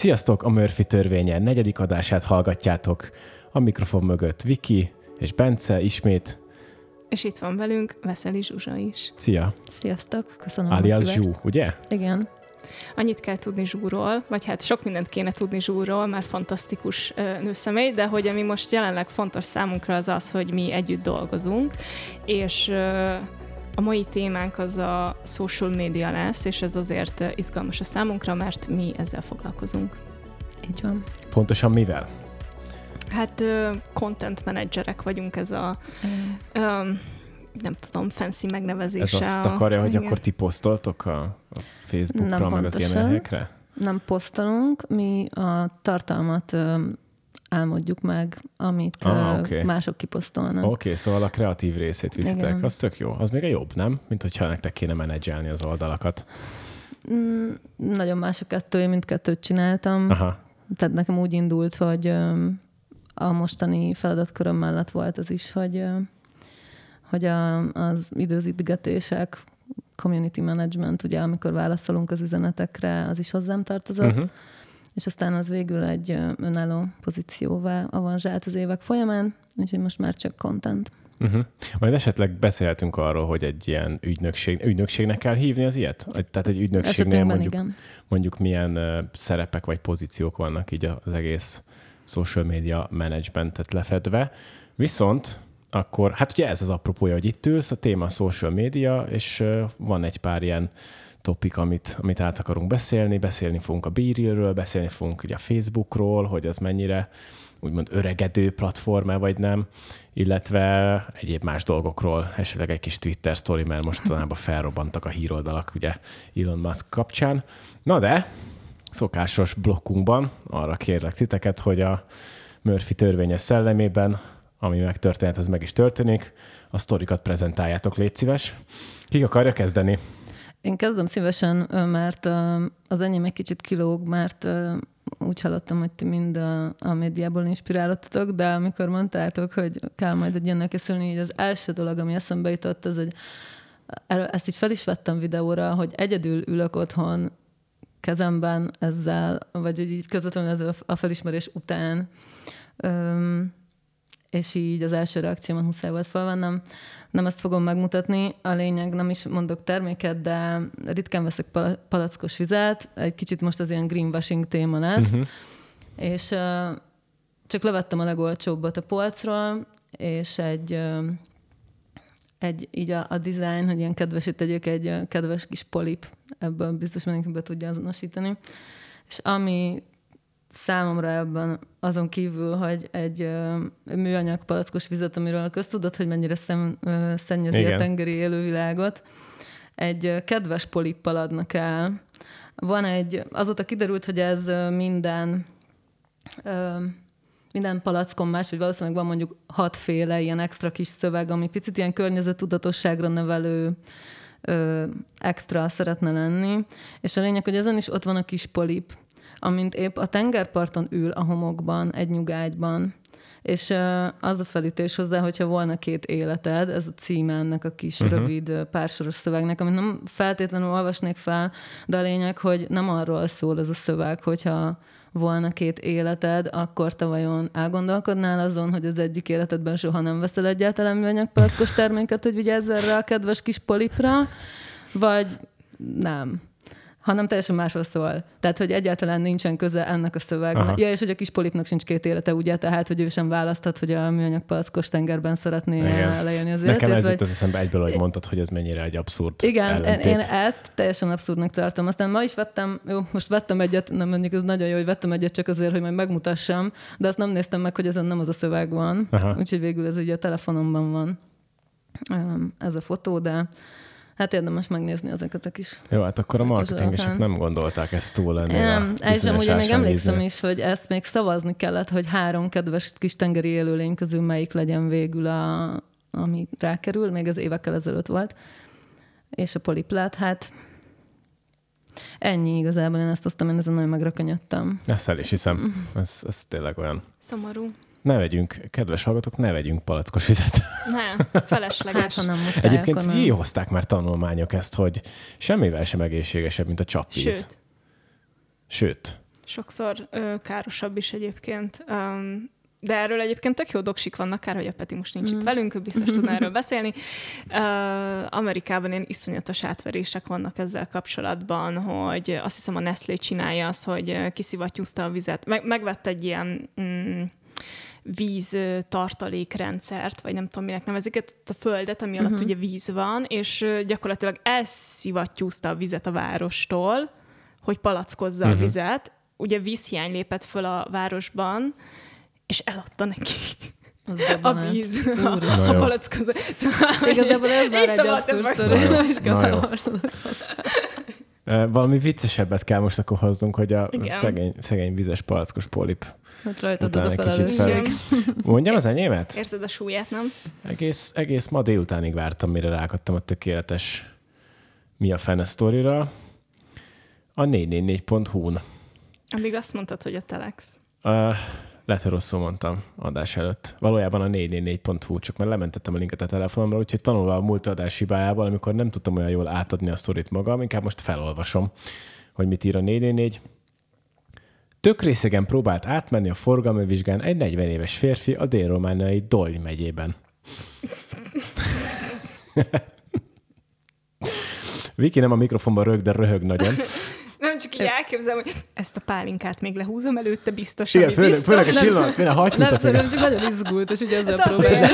Sziasztok! A Murphy törvénye negyedik adását hallgatjátok. A mikrofon mögött Viki és Bence ismét. És itt van velünk Veszeli Zsuzsa is. Szia! Sziasztok! Köszönöm Alias Zsú, ugye? Igen. Annyit kell tudni Zsúról, vagy hát sok mindent kéne tudni Zsúról, már fantasztikus nőszemély, de hogy ami most jelenleg fontos számunkra az az, hogy mi együtt dolgozunk, és a mai témánk az a social media lesz, és ez azért izgalmas a számunkra, mert mi ezzel foglalkozunk. Így van. Pontosan mivel? Hát content menedzserek vagyunk, ez a mm. nem tudom, fancy megnevezése. Ez azt akarja, a, hogy igen. akkor ti posztoltok a, a Facebookra, nem meg pontosan. az ilyen helyekre? Nem posztolunk, mi a tartalmat álmodjuk meg, amit ah, okay. mások kiposztolnak. Oké, okay, szóval a kreatív részét viszitek. Igen. Az tök jó. Az még a jobb, nem? Mint hogyha nektek kéne menedzselni az oldalakat. Mm, nagyon más a kettő, én mindkettőt csináltam. Aha. Tehát nekem úgy indult, hogy a mostani feladatköröm mellett volt az is, hogy, hogy a, az időzítgetések, community management, ugye amikor válaszolunk az üzenetekre, az is hozzám tartozott. Uh-huh és aztán az végül egy önálló pozícióvá avanzsált az évek folyamán, úgyhogy most már csak content. Uh-huh. Majd esetleg beszélhetünk arról, hogy egy ilyen ügynökség, ügynökségnek kell hívni az ilyet? Tehát egy ügynökségnél mondjuk, igen. mondjuk milyen uh, szerepek vagy pozíciók vannak így az egész social media managementet lefedve. Viszont akkor, hát ugye ez az apropója, hogy itt ülsz, a téma a social media, és uh, van egy pár ilyen topik, amit, amit át akarunk beszélni. Beszélni fogunk a Beerillről, beszélni fogunk ugye a Facebookról, hogy az mennyire úgymond öregedő platforma vagy nem, illetve egyéb más dolgokról, esetleg egy kis Twitter sztori, mert mostanában felrobbantak a híroldalak ugye Elon Musk kapcsán. Na de, szokásos blokkunkban arra kérlek titeket, hogy a Murphy törvényes szellemében, ami megtörtént, az meg is történik, a sztorikat prezentáljátok, légy szíves. Kik akarja kezdeni? Én kezdem szívesen, mert az enyém egy kicsit kilóg, mert úgy hallottam, hogy ti mind a, a médiából inspirálottatok, de amikor mondtátok, hogy kell majd egy ilyennek készülni, így az első dolog, ami eszembe jutott, az, hogy ezt így fel is vettem videóra, hogy egyedül ülök otthon kezemben ezzel, vagy így közvetlenül ezzel a felismerés után, és így az első reakciómat muszáj volt felvennem nem ezt fogom megmutatni. A lényeg, nem is mondok terméket, de ritkán veszek palackos vizet, egy kicsit most az ilyen greenwashing téma lesz, uh-huh. és uh, csak levettem a legolcsóbbat a polcról, és egy, uh, egy így a, a design, hogy ilyen kedvesít tegyük, egy uh, kedves kis polip, ebből biztos mindenki be tudja azonosítani. És ami számomra ebben azon kívül, hogy egy uh, műanyag palackos vizet, amiről köztudod, hogy mennyire szem, uh, szennyezi Igen. a tengeri élővilágot, egy uh, kedves polippal adnak el. Van egy, azóta kiderült, hogy ez uh, minden uh, minden palackon más, vagy valószínűleg van mondjuk hatféle ilyen extra kis szöveg, ami picit ilyen környezetudatosságra nevelő ö, extra szeretne lenni. És a lényeg, hogy ezen is ott van a kis polip, amint épp a tengerparton ül a homokban, egy nyugágyban, és az a felütés hozzá, hogyha volna két életed, ez a címe ennek a kis uh-huh. rövid pársoros szövegnek, amit nem feltétlenül olvasnék fel, de a lényeg, hogy nem arról szól ez a szöveg, hogyha volna két életed, akkor te vajon elgondolkodnál azon, hogy az egyik életedben soha nem veszel egyáltalán műanyagpalackos terméket, hogy vigyázz erre a kedves kis polipra, vagy nem hanem teljesen másról szól. Tehát, hogy egyáltalán nincsen köze ennek a szövegnek. Ja, és hogy a kis polipnak sincs két élete, ugye, tehát, hogy ő sem választhat, hogy a műanyag palackos tengerben szeretné Igen. leélni az életét. Nekem ez jutott eszembe egyből, hogy mondtad, hogy ez mennyire egy abszurd Igen, ellentét. én ezt teljesen abszurdnak tartom. Aztán ma is vettem, jó, most vettem egyet, nem mondjuk ez nagyon jó, hogy vettem egyet csak azért, hogy majd megmutassam, de azt nem néztem meg, hogy ezen nem az a szöveg van. Aha. Úgyhogy végül ez ugye a telefonomban van ez a fotó, de hát érdemes megnézni ezeket a kis... Jó, hát akkor a marketingesek nem gondolták ezt túl lenni. Nem, és amúgy még emlékszem is, hogy ezt még szavazni kellett, hogy három kedves kis tengeri élőlény közül melyik legyen végül, a, ami rákerül, még az évekkel ezelőtt volt. És a poliplát, hát Ennyi igazából, én ezt aztán én ezen nagyon megrakanyodtam. Ezt el is hiszem. Ez, ez tényleg olyan. Szomorú ne vegyünk, kedves hallgatók, ne vegyünk palackos vizet. Nem, felesleges. Hát, nem muszáj, Egyébként kihozták már tanulmányok ezt, hogy semmivel sem egészségesebb, mint a csapvíz. Sőt. Sőt. Sokszor ö, károsabb is egyébként. Um, de erről egyébként tök jó doksik vannak, kár, hogy a Peti most nincs mm. itt velünk, ő biztos tudna erről beszélni. Uh, Amerikában ilyen iszonyatos átverések vannak ezzel kapcsolatban, hogy azt hiszem a Nestlé csinálja azt, hogy kiszivattyúzta a vizet. Meg, megvett egy ilyen mm, víz tartalékrendszert, vagy nem tudom, minek nevezik, a földet, ami alatt uh-huh. ugye víz van, és gyakorlatilag elszivattyúzta a vizet a várostól, hogy palackozza uh-huh. a mhm. vizet. Ugye vízhiány lépett föl a városban, és eladta neki. A víz, a, a palackozó. Igazából ez már egy is kell Valami viccesebbet kell most akkor hoznunk, hogy a szegény, szegény vizes palackos polip Hát rajtad az a kicsit fel. Mondjam az enyémet? Érzed a súlyát, nem? Egész, egész ma délutánig vártam, mire rákadtam a tökéletes mi a fene sztorira. A 444.hu-n. Addig azt mondtad, hogy a Telex. Uh, lehet, hogy rosszul mondtam adás előtt. Valójában a 444.hu, csak már lementettem a linket a telefonomra, úgyhogy tanulva a múlt adás hibájával, amikor nem tudtam olyan jól átadni a sztorit magam, inkább most felolvasom, hogy mit ír a 444. Tök részegen próbált átmenni a forgalmi vizsgán egy 40 éves férfi a dél-romániai Dolj megyében. Viki nem a mikrofonban rög, de röhög nagyon. Nem csak így elképzelem, hogy ezt a pálinkát még lehúzom előtte, biztos, Igen, főleg, biztos. főleg a pillanat, minden hagyj Nem, szerintem csak nagyon izgult, és ugye ezzel hát próbálják.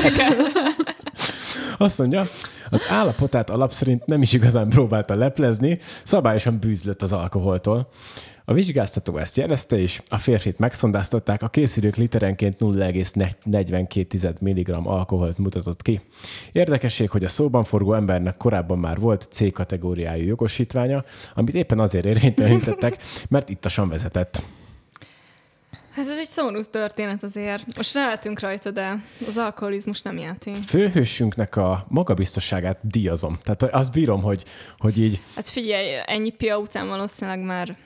Azt mondja, az állapotát alapszerint nem is igazán próbálta leplezni, szabályosan bűzlött az alkoholtól. A vizsgáztató ezt jelezte, és a férfit megszondáztatták, a készülők literenként 0,42 mg alkoholt mutatott ki. Érdekesség, hogy a szóban forgó embernek korábban már volt C kategóriájú jogosítványa, amit éppen azért érvénytelenítettek, mert ittasan vezetett. Ez, ez egy szomorú történet azért. Most nevetünk rajta, de az alkoholizmus nem játék. Főhősünknek a magabiztosságát díjazom. Tehát azt bírom, hogy, hogy így... Hát figyelj, ennyi pia után valószínűleg már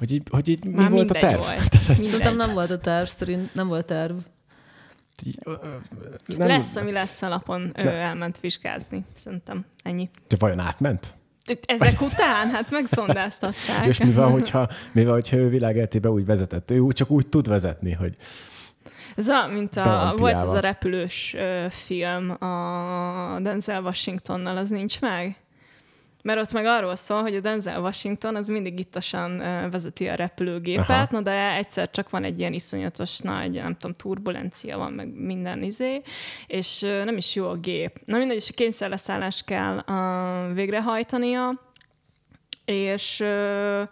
hogy így, hogy így mi volt a terv? Volt. Szerintem nem volt a terv, szerint nem volt terv. Nem. Lesz, ami lesz a napon, ő elment vizsgázni. Szerintem ennyi. De vajon átment? Ezek után? Hát megszondáztatták. És mi van, hogyha, mi van, hogyha ő világéltébe úgy vezetett? Ő csak úgy tud vezetni, hogy ez a, mint a, volt az a repülős ö, film a Denzel Washingtonnal, az nincs meg? Mert ott meg arról szól, hogy a Denzel Washington az mindig ittasan vezeti a repülőgépet, Aha. na de egyszer csak van egy ilyen iszonyatos nagy, nem tudom, turbulencia van, meg minden izé, és nem is jó a gép. Na mindegy, és a kényszerleszállást kell uh, végrehajtania, és uh,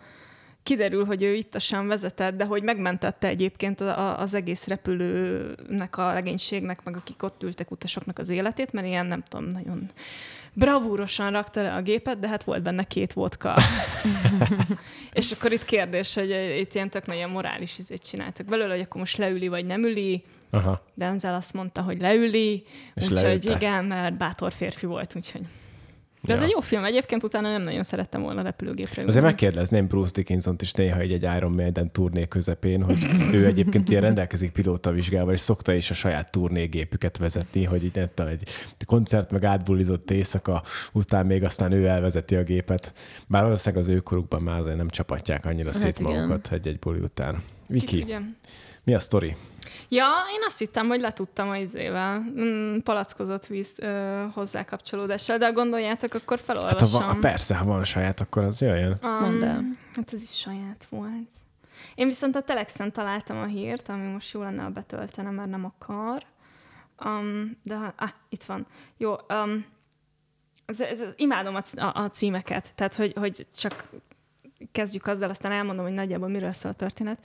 kiderül, hogy ő ittasan vezetett, de hogy megmentette egyébként az egész repülőnek, a legénységnek, meg akik ott ültek utasoknak az életét, mert ilyen nem tudom, nagyon bravúrosan rakta le a gépet, de hát volt benne két vodka. és akkor itt kérdés, hogy itt ilyen tök nagyon morális izét csináltak belőle, hogy akkor most leüli, vagy nem üli. Aha. Denzel azt mondta, hogy leüli, úgyhogy igen, mert bátor férfi volt, úgyhogy... De ja. ez egy jó film, egyébként utána nem nagyon szerettem volna repülőgépre. Azért megkérdezném Bruce dickinson is néha egy, egy Iron Maiden turné közepén, hogy ő egyébként ilyen rendelkezik pilótavizsgával, és szokta is a saját turnégépüket vezetni, hogy itt egy koncert meg átbulizott éjszaka, után még aztán ő elvezeti a gépet. Bár valószínűleg az őkorukban már azért nem csapatják annyira hát szét igen. magukat egy-egy buli után. Viki, mi a sztori? Ja, én azt hittem, hogy letudtam a izével, mm, palackozott víz ö, hozzá kapcsolódással, de gondoljátok, akkor felolvasom. Hát ha, persze, ha van saját, akkor az jöjjön. Um, Mondd el. Hát ez is saját volt. Én viszont a Telexen találtam a hírt, ami most jó lenne, ha betöltene, mert nem akar. Um, de ha, ah, itt van. Jó, um, ez, ez, imádom a, a, a címeket, tehát hogy, hogy csak kezdjük azzal, aztán elmondom, hogy nagyjából miről szól a történet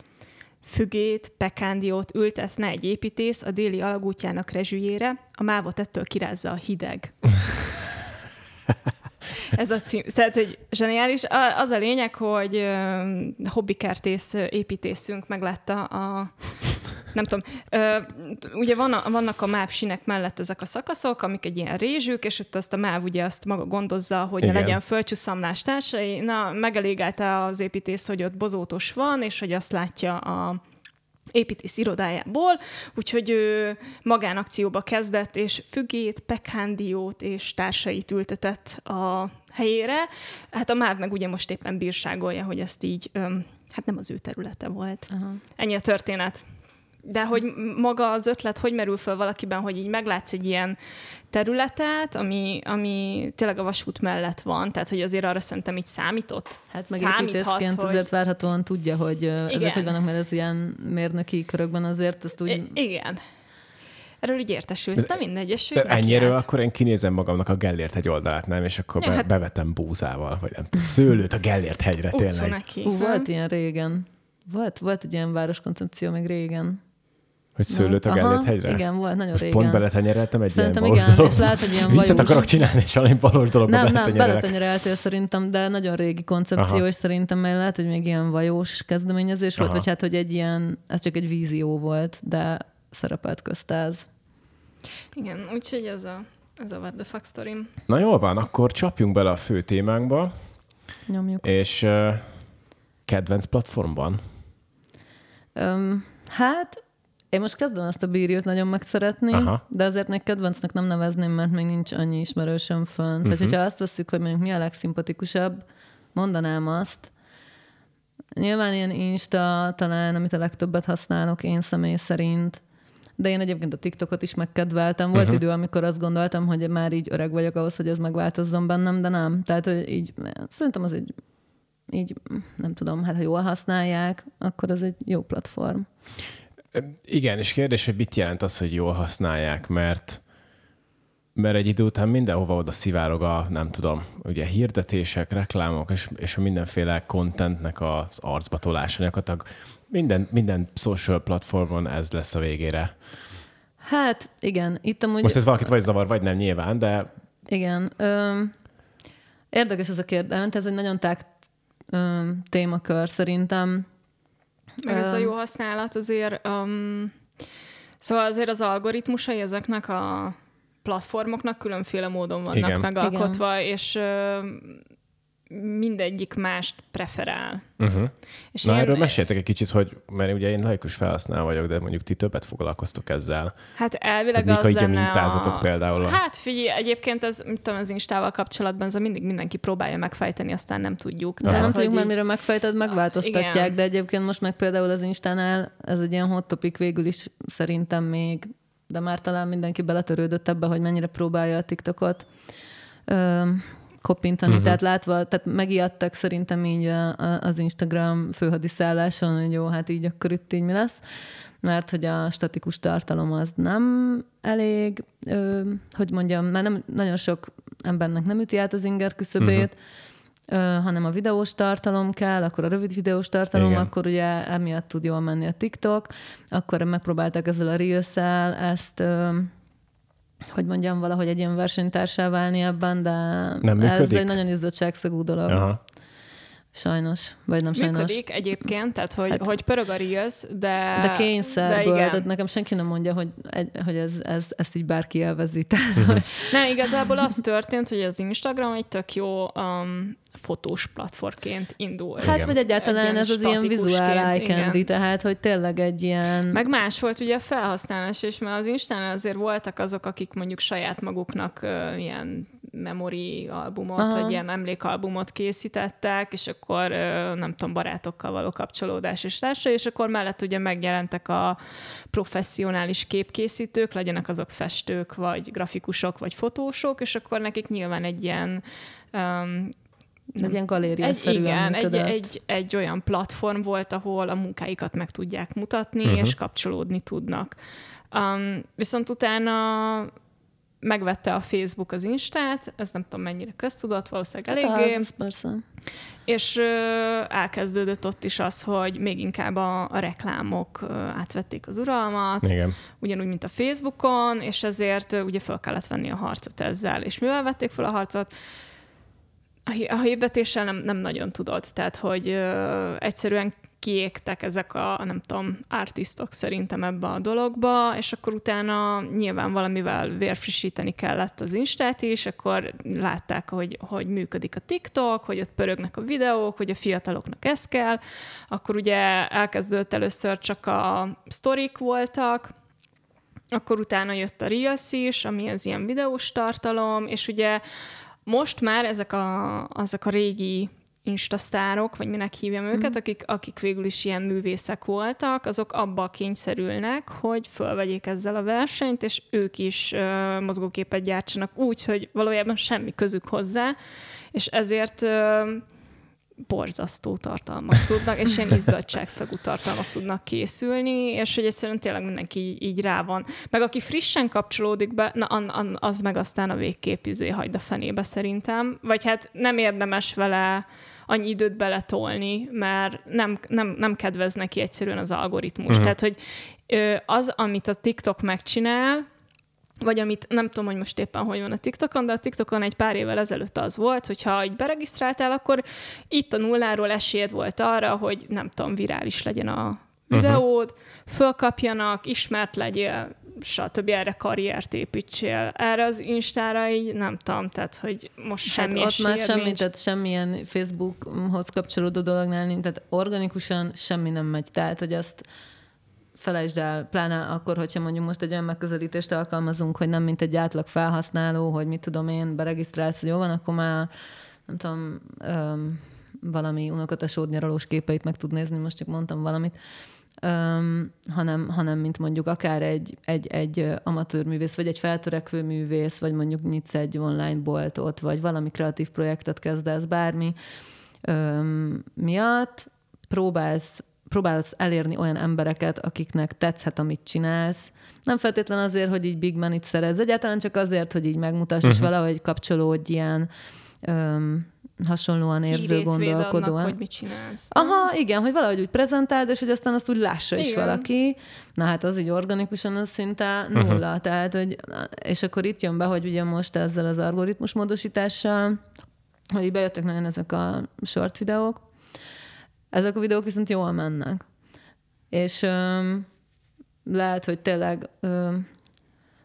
fügét, pekándiót ültetne egy építész a déli alagútjának rezsüjére, a mávot ettől kirázza a hideg. Ez a cím. Tehát, hogy zseniális. Az a lényeg, hogy hobbikertész építészünk meglátta a nem tudom, ö, ugye van a, vannak a MÁV sinek mellett ezek a szakaszok, amik egy ilyen rézsük, és ott azt a MÁV ugye azt maga gondozza, hogy Igen. ne legyen földcsúszamlás társai. Na, megelégelte az építész, hogy ott bozótos van, és hogy azt látja a építész irodájából, úgyhogy ő magánakcióba kezdett, és fügét, pekándiót és társait ültetett a helyére. Hát a MÁV meg ugye most éppen bírságolja, hogy ezt így öm, hát nem az ő területe volt. Aha. Ennyi a történet. De hogy maga az ötlet, hogy merül föl valakiben, hogy így meglátsz egy ilyen területet, ami, ami tényleg a vasút mellett van, tehát hogy azért arra szerintem így számított. Hát meg építészként hogy... azért várhatóan tudja, hogy igen. ezek hogy vannak, mert ez ilyen mérnöki körökben azért ezt úgy... I- igen. Erről így értesülsz, de mindegy, és de ennyire akkor én kinézem magamnak a Gellért hegy oldalát, nem? És akkor ja, be, hát... bevetem búzával, vagy nem tudom, szőlőt a Gellért hegyre, tényleg. Neki. Ú, volt ilyen régen. Volt, volt egy ilyen városkoncepció még régen. Hogy szőlőt a Gellért hegyre? Igen, volt, nagyon Most régen. pont beletenyereltem egy szerintem ilyen igen, dolog. és lehet, hogy ilyen Viccet akarok csinálni, és valami valós dologba Nem, nem, beletenyereltél szerintem, de nagyon régi koncepció, Aha. és szerintem meg lehet, hogy még ilyen vajós kezdeményezés Aha. volt, vagy hát, hogy egy ilyen, ez csak egy vízió volt, de szerepelt köztáz. Igen, úgyhogy ez a, ez a what the fuck story. Na jól van, akkor csapjunk bele a fő témánkba. Nyomjuk. És uh, kedvenc platform van? Um, hát én most kezdem ezt a bírjót nagyon megszeretni, Aha. de azért még kedvencnek nem nevezném, mert még nincs annyi ismerősöm fönt. Uh-huh. Tehát, mhm. hogyha azt veszük, hogy mondjuk mi a legszimpatikusabb, mondanám azt. Nyilván ilyen Insta talán, amit a legtöbbet használok én személy szerint, de én egyébként a TikTokot is megkedveltem. Volt uh-huh. idő, amikor azt gondoltam, hogy már így öreg vagyok ahhoz, hogy ez megváltozzon bennem, de nem. Tehát, hogy így, szerintem az egy így, nem tudom, hát ha jól használják, akkor az egy jó platform. Igen, és kérdés, hogy mit jelent az, hogy jól használják, mert mert egy idő után mindenhova oda szivárog a, nem tudom, ugye hirdetések, reklámok, és, és a mindenféle contentnek az arcba tolása gyakorlatilag minden, minden social platformon ez lesz a végére. Hát, igen. Itt amúgy... Most ez valakit vagy zavar, vagy nem nyilván, de... Igen. Ö, érdekes ez a kérdés, ez egy nagyon tág ö, témakör szerintem. Meg ez a jó használat azért... Um, szóval azért az algoritmusai ezeknek a platformoknak különféle módon vannak Igen. megalkotva, Igen. és mindegyik mást preferál. Uh-huh. És Na én... erről meséltek egy kicsit, hogy, mert ugye én laikus felhasználó vagyok, de mondjuk ti többet foglalkoztok ezzel. Hát elvileg hogy az lenne mintázatok a... például. Hát figyelj, egyébként ez, mit tudom, az Instával kapcsolatban, ez mindig mindenki próbálja megfejteni, aztán nem tudjuk. De nem tudjuk, mert mire megfejted, megváltoztatják, Igen. de egyébként most meg például az Instánál ez egy ilyen hot topic végül is szerintem még, de már talán mindenki beletörődött ebbe, hogy mennyire próbálja a TikTokot kopintani, uh-huh. tehát látva, tehát megijedtek szerintem így a, a, az Instagram főhadiszálláson, hogy jó, hát így akkor itt így mi lesz, mert hogy a statikus tartalom az nem elég, ö, hogy mondjam, mert nem, nagyon sok embernek nem üti át az inger küszöbét, uh-huh. hanem a videós tartalom kell, akkor a rövid videós tartalom, Igen. akkor ugye emiatt tud jól menni a TikTok, akkor megpróbálták ezzel a reels ezt hogy mondjam, valahogy egy ilyen versenytársá válni ebben, de nem ez egy nagyon izzottságszagú dolog. Aha. Sajnos, vagy nem sajnos. Működik egyébként, tehát hogy, hát, hogy pörög a Reels, de... De kényszerből, de tehát nekem senki nem mondja, hogy, egy, hogy ez, ez, ezt így bárki uh-huh. Nem, igazából az történt, hogy az Instagram egy tök jó um, fotós platformként indul. Hát, igen. vagy egyáltalán ez az ilyen vizuál eye candy, tehát, hogy tényleg egy ilyen... Meg más volt ugye a felhasználás, és mert az Instán azért voltak azok, akik mondjuk saját maguknak uh, ilyen memory albumot, Aha. vagy ilyen emlékalbumot készítettek, és akkor nem tudom, barátokkal való kapcsolódás és társa, és akkor mellett ugye megjelentek a professzionális képkészítők, legyenek azok festők, vagy grafikusok, vagy fotósok, és akkor nekik nyilván egy ilyen um, egy ilyen galéria egy, Igen, egy, egy, egy olyan platform volt, ahol a munkáikat meg tudják mutatni, uh-huh. és kapcsolódni tudnak. Um, viszont utána megvette a Facebook az Instát, ez nem tudom mennyire köztudott, valószínűleg hát eléggé. És ö, elkezdődött ott is az, hogy még inkább a, a reklámok ö, átvették az uralmat, Igen. ugyanúgy, mint a Facebookon, és ezért ö, ugye fel kellett venni a harcot ezzel. És mivel vették fel a harcot? a hirdetéssel nem, nem nagyon tudod. Tehát, hogy ö, egyszerűen kiégtek ezek a, nem tudom, artistok szerintem ebbe a dologba, és akkor utána nyilván valamivel vérfrissíteni kellett az Instát is, akkor látták, hogy, hogy működik a TikTok, hogy ott pörögnek a videók, hogy a fiataloknak ez kell, akkor ugye elkezdődött először csak a sztorik voltak, akkor utána jött a Reels is, ami az ilyen videós tartalom, és ugye most már ezek a, azok a régi instasztárok, vagy minek hívjam őket, mm. akik, akik végül is ilyen művészek voltak, azok abba kényszerülnek, hogy fölvegyék ezzel a versenyt, és ők is uh, mozgóképet gyártsanak úgy, hogy valójában semmi közük hozzá, és ezért uh, borzasztó tartalmak tudnak, és ilyen izzadságszagú tartalmak tudnak készülni, és hogy egyszerűen tényleg mindenki így, így rá van. Meg aki frissen kapcsolódik be, na an, an, az meg aztán a végkép izé hagyd a fenébe szerintem. Vagy hát nem érdemes vele annyi időt beletolni, mert nem, nem, nem kedvez neki egyszerűen az algoritmus. Uh-huh. Tehát, hogy az, amit a TikTok megcsinál, vagy amit nem tudom, hogy most éppen hogy van a TikTokon, de a TikTokon egy pár évvel ezelőtt az volt, hogyha így beregisztráltál, akkor itt a nulláról esélyed volt arra, hogy nem tudom, virális legyen a videód, uh-huh. fölkapjanak, ismert legyél, stb. erre karriert építsél. Erre az Instára így nem tudom, tehát hogy most semmi hát ott már semmi, nincs. tehát semmilyen Facebookhoz kapcsolódó dolognál nincs, tehát organikusan semmi nem megy. Tehát, hogy azt felejtsd el, pláne akkor, hogyha mondjuk most egy olyan megközelítést alkalmazunk, hogy nem mint egy átlag felhasználó, hogy mit tudom én, beregisztrálsz, hogy jó van, akkor már nem tudom, um, valami unokatesód nyaralós képeit meg tud nézni, most csak mondtam valamit, um, hanem, hanem mint mondjuk akár egy, egy, egy amatőr művész, vagy egy feltörekvő művész, vagy mondjuk nyitsz egy online boltot, vagy valami kreatív projektet kezdesz, bármi um, miatt próbálsz próbálsz elérni olyan embereket, akiknek tetszhet, amit csinálsz. Nem feltétlen azért, hogy így big money szerez, egyáltalán csak azért, hogy így megmutass, uh-huh. és mhm. valahogy kapcsolódj ilyen um, hasonlóan érző, Hírét gondolkodóan. Annak, hogy mit csinálsz. Aha, igen, hogy valahogy úgy prezentáld, és hogy aztán azt úgy lássa igen. is valaki. Na hát az így organikusan az szinte nulla. Uh-huh. Tehát, hogy, és akkor itt jön be, hogy ugye most ezzel az algoritmus módosítással, hogy bejöttek nagyon ezek a short videók, ezek a videók viszont jól mennek. És um, lehet, hogy tényleg, um,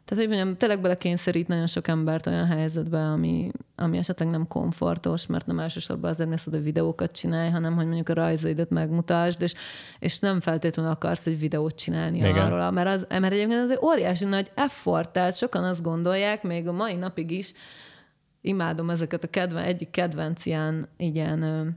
tehát hogy mondjam, tényleg belekényszerít nagyon sok embert olyan helyzetbe, ami, ami esetleg nem komfortos, mert nem elsősorban azért mész oda videókat csinálj, hanem hogy mondjuk a rajzaidat megmutasd, és, és nem feltétlenül akarsz egy videót csinálni Igen. arról, mert, az, mert egyébként az egy óriási nagy effort, tehát sokan azt gondolják, még a mai napig is, imádom ezeket a kedven, egyik kedvenc ilyen, ilyen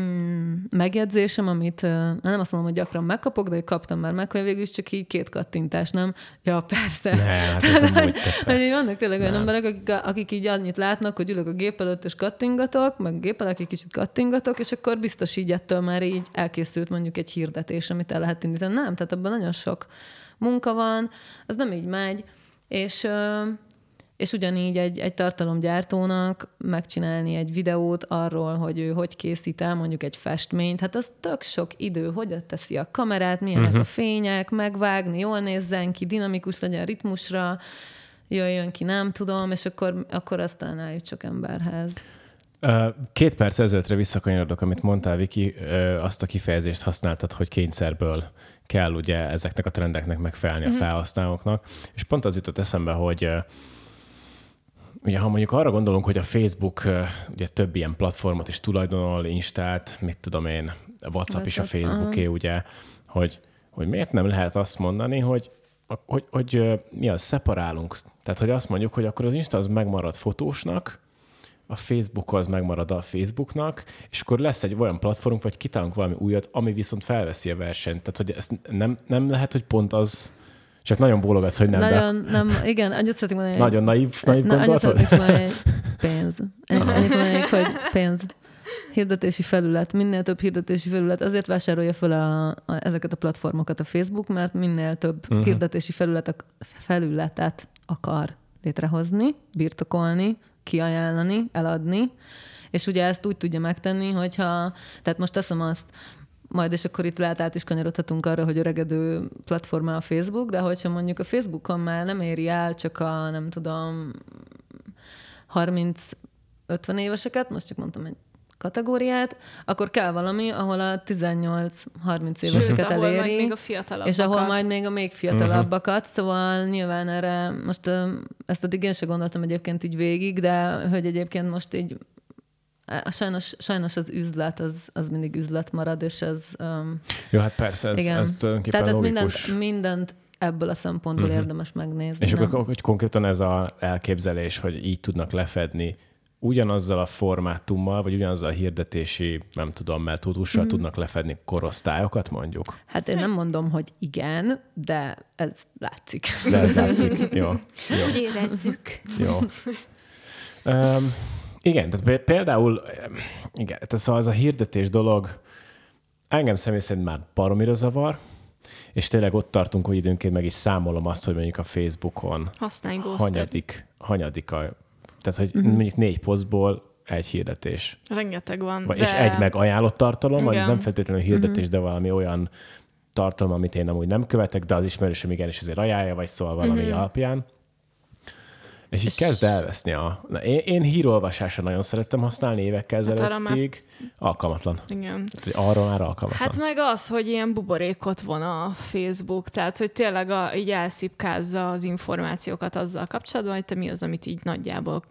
mm, megjegyzésem, amit nem azt mondom, hogy gyakran megkapok, de hogy kaptam már meg, hogy végül is csak így két kattintás, nem? Ja, persze. Ne, hát ez amúgy Vannak tényleg olyan emberek, akik, akik így annyit látnak, hogy ülök a gép előtt és kattingatok, meg géppel, akik kicsit kattingatok, és akkor biztos így ettől már így elkészült mondjuk egy hirdetés, amit el lehet indítani. Nem, tehát abban nagyon sok munka van, az nem így megy, és és ugyanígy egy, egy tartalomgyártónak megcsinálni egy videót arról, hogy ő hogy készít el mondjuk egy festményt, hát az tök sok idő, hogy teszi a kamerát, milyenek uh-huh. a fények, megvágni, jól nézzen ki, dinamikus legyen ritmusra, jöjjön ki, nem tudom, és akkor, akkor aztán állítsuk emberhez. Két perc ezelőttre visszakanyarodok, amit mondtál, Viki, azt a kifejezést használtad, hogy kényszerből kell ugye ezeknek a trendeknek megfelelni uh-huh. a mhm. felhasználóknak, és pont az jutott eszembe, hogy ugye ha mondjuk arra gondolunk, hogy a Facebook ugye több ilyen platformot is tulajdonol, Instát, mit tudom én, WhatsApp is a Facebooké, ugye, hogy, hogy miért nem lehet azt mondani, hogy hogy, hogy mi az, szeparálunk. Tehát, hogy azt mondjuk, hogy akkor az Insta az megmarad fotósnak, a Facebook az megmarad a Facebooknak, és akkor lesz egy olyan platformunk, vagy kitálunk valami újat, ami viszont felveszi a versenyt. Tehát, hogy ezt nem, nem lehet, hogy pont az csak nagyon bólogatsz, hogy nem, nagyon, de... Nem, igen, annyit szeretnék mondani. Nagyon naív, naív na, Annyit szeretnék mondani, pénz. Annyit mondani, hogy pénz. Hirdetési felület, minél több hirdetési felület, azért vásárolja fel a, a, ezeket a platformokat a Facebook, mert minél több uh-huh. hirdetési felület, felületet akar létrehozni, birtokolni, kiajánlani, eladni, és ugye ezt úgy tudja megtenni, hogyha, tehát most teszem azt, majd és akkor itt lehet át is kanyarodhatunk arra, hogy öregedő platforma a Facebook, de hogyha mondjuk a Facebookon már nem éri el csak a, nem tudom, 30-50 éveseket, most csak mondtam egy kategóriát, akkor kell valami, ahol a 18-30 éveseket Sőt, eléri, ahol még a és ahol majd még a még fiatalabbakat, uh-huh. szóval nyilván erre most ezt addig én sem gondoltam egyébként így végig, de hogy egyébként most így sajnos, sajnos az üzlet, az, az mindig üzlet marad, és ez... Um, Jó, hát persze, ez, igen. ez tulajdonképpen Tehát ez mindent, mindent ebből a szempontból uh-huh. érdemes megnézni. És nem? akkor hogy konkrétan ez az elképzelés, hogy így tudnak lefedni ugyanazzal a formátummal, vagy ugyanazzal a hirdetési, nem tudom, metódussal mm. tudnak lefedni korosztályokat, mondjuk? Hát én nem mondom, hogy igen, de ez látszik. De ez látszik, jó. jó. Úgy érezzük. Jó. Um, igen, tehát például, igen, tehát szóval ez a hirdetés dolog engem személy szerint már baromira zavar, és tényleg ott tartunk, hogy időnként meg is számolom azt, hogy mondjuk a Facebookon hanyadik, hanyadik a, tehát hogy uh-huh. mondjuk négy posztból egy hirdetés. Rengeteg van. de... És egy meg ajánlott tartalom, vagy nem feltétlenül hirdetés, uh-huh. de valami olyan tartalom, amit én amúgy nem követek, de az ismerősöm igenis ezért ajánlja, vagy szól valami uh-huh. alapján. És így kezd elveszni a... Na, én, én hírolvasásra nagyon szerettem használni évekkel ezelőttig. Hát már... Alkalmatlan. Igen. Tehát, arra már alkalmatlan. Hát meg az, hogy ilyen buborékot von a Facebook, tehát hogy tényleg a, így elszipkázza az információkat azzal kapcsolatban, hogy te mi az, amit így nagyjából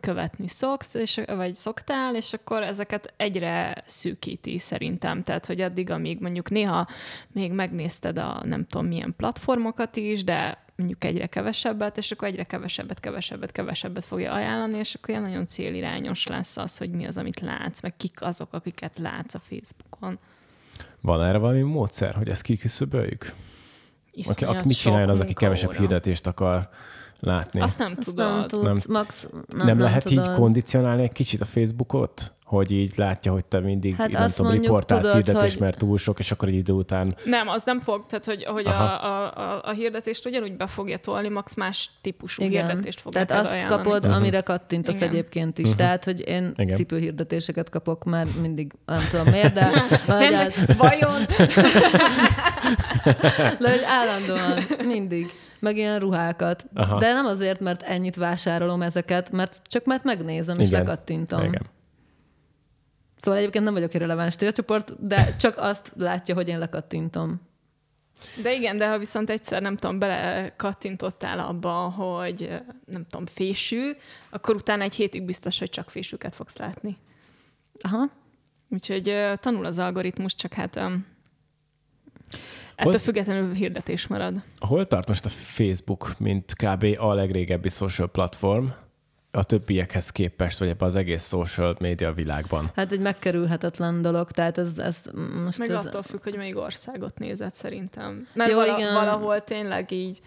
követni szoksz, és, vagy szoktál, és akkor ezeket egyre szűkíti szerintem. Tehát, hogy addig, amíg mondjuk néha még megnézted a nem tudom milyen platformokat is, de mondjuk egyre kevesebbet, és akkor egyre kevesebbet, kevesebbet, kevesebbet fogja ajánlani, és akkor ilyen nagyon célirányos lesz az, hogy mi az, amit látsz, meg kik azok, akiket látsz a Facebookon. Van erre valami módszer, hogy ezt kiküszöböljük? Aki, aki mit csináljon az, aki kevesebb hirdetést akar látni? Azt nem tudod. Azt nem, tudsz, nem, max, nem, nem, nem lehet tudod. így kondicionálni egy kicsit a Facebookot? Hogy így látja, hogy te mindig hát nem tudom, riportálsz hirdetés, hogy... mert túl sok, és akkor egy idő után... Nem, az nem fog, tehát hogy, hogy a, a, a, a hirdetést ugyanúgy be fogja tolni, max más típusú Igen. hirdetést fog Tehát azt ajánlani. kapod, uh-huh. amire kattintasz Igen. egyébként is. Uh-huh. Tehát, hogy én Igen. cipőhirdetéseket kapok már mindig, nem tudom miért, de... nem, az... Vajon? de hogy állandóan, mindig meg ilyen ruhákat. Aha. De nem azért, mert ennyit vásárolom ezeket, mert csak mert megnézem Igen. és lekattintom. Igen. Szóval egyébként nem vagyok irreleváns célcsoport, de csak azt látja, hogy én lekattintom. De igen, de ha viszont egyszer, nem tudom, bele kattintottál abba, hogy nem tudom, fésű, akkor utána egy hétig biztos, hogy csak fésűket fogsz látni. Aha. Úgyhogy tanul az algoritmus, csak hát um, ettől Hol... függetlenül hirdetés marad. Hol tart most a Facebook, mint kb. a legrégebbi social platform? A többiekhez képest, vagy ebben az egész social média világban? Hát egy megkerülhetetlen dolog, tehát ez, ez most... Meg ez... attól függ, hogy melyik országot nézett szerintem. Mert Jó, vala, igen. valahol tényleg így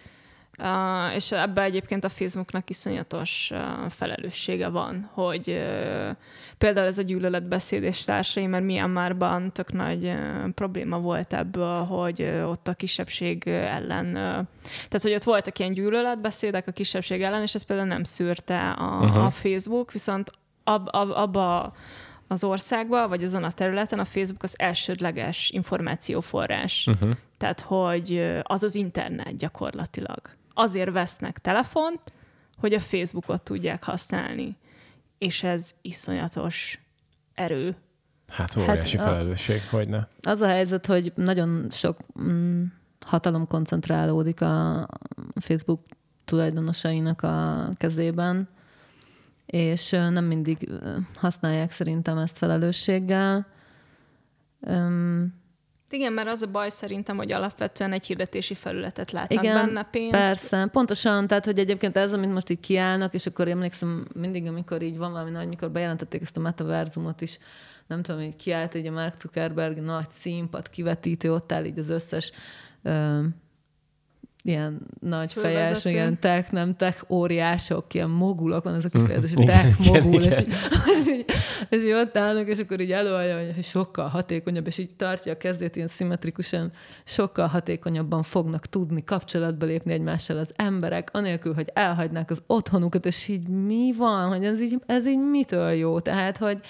Uh, és ebbe egyébként a Facebooknak iszonyatos uh, felelőssége van, hogy uh, például ez a gyűlöletbeszéd és társai, mert Myanmarban tök nagy uh, probléma volt ebből, hogy uh, ott a kisebbség ellen, uh, tehát hogy ott voltak ilyen gyűlöletbeszédek a kisebbség ellen, és ezt például nem szűrte a, uh-huh. a Facebook, viszont ab, ab, abba az országba, vagy azon a területen a Facebook az elsődleges információforrás. Uh-huh. Tehát, hogy az az internet gyakorlatilag azért vesznek telefont, hogy a Facebookot tudják használni. És ez iszonyatos erő. Hát óriási hát, felelősség, hogy ne. Az a helyzet, hogy nagyon sok mm, hatalom koncentrálódik a Facebook tulajdonosainak a kezében, és nem mindig használják szerintem ezt felelősséggel. Igen, mert az a baj szerintem, hogy alapvetően egy hirdetési felületet látnak Igen, benne pénzt. persze, pontosan, tehát hogy egyébként ez, amit most így kiállnak, és akkor emlékszem mindig, amikor így van valami nagy, mikor bejelentették ezt a metaverzumot is, nem tudom, hogy kiállt így a Mark Zuckerberg nagy színpad kivetítő, ott áll így az összes ilyen nagy fejes, ilyen tech, nem tech óriások, ilyen mogulok, van ez a kifejezés, hogy tech mogul, és, így, és, így, és így ott állnak, és akkor így előadja, hogy sokkal hatékonyabb, és így tartja a kezét ilyen szimmetrikusan, sokkal hatékonyabban fognak tudni kapcsolatba lépni egymással az emberek, anélkül, hogy elhagynák az otthonukat, és így mi van, hogy ez így, ez így mitől jó? Tehát, hogy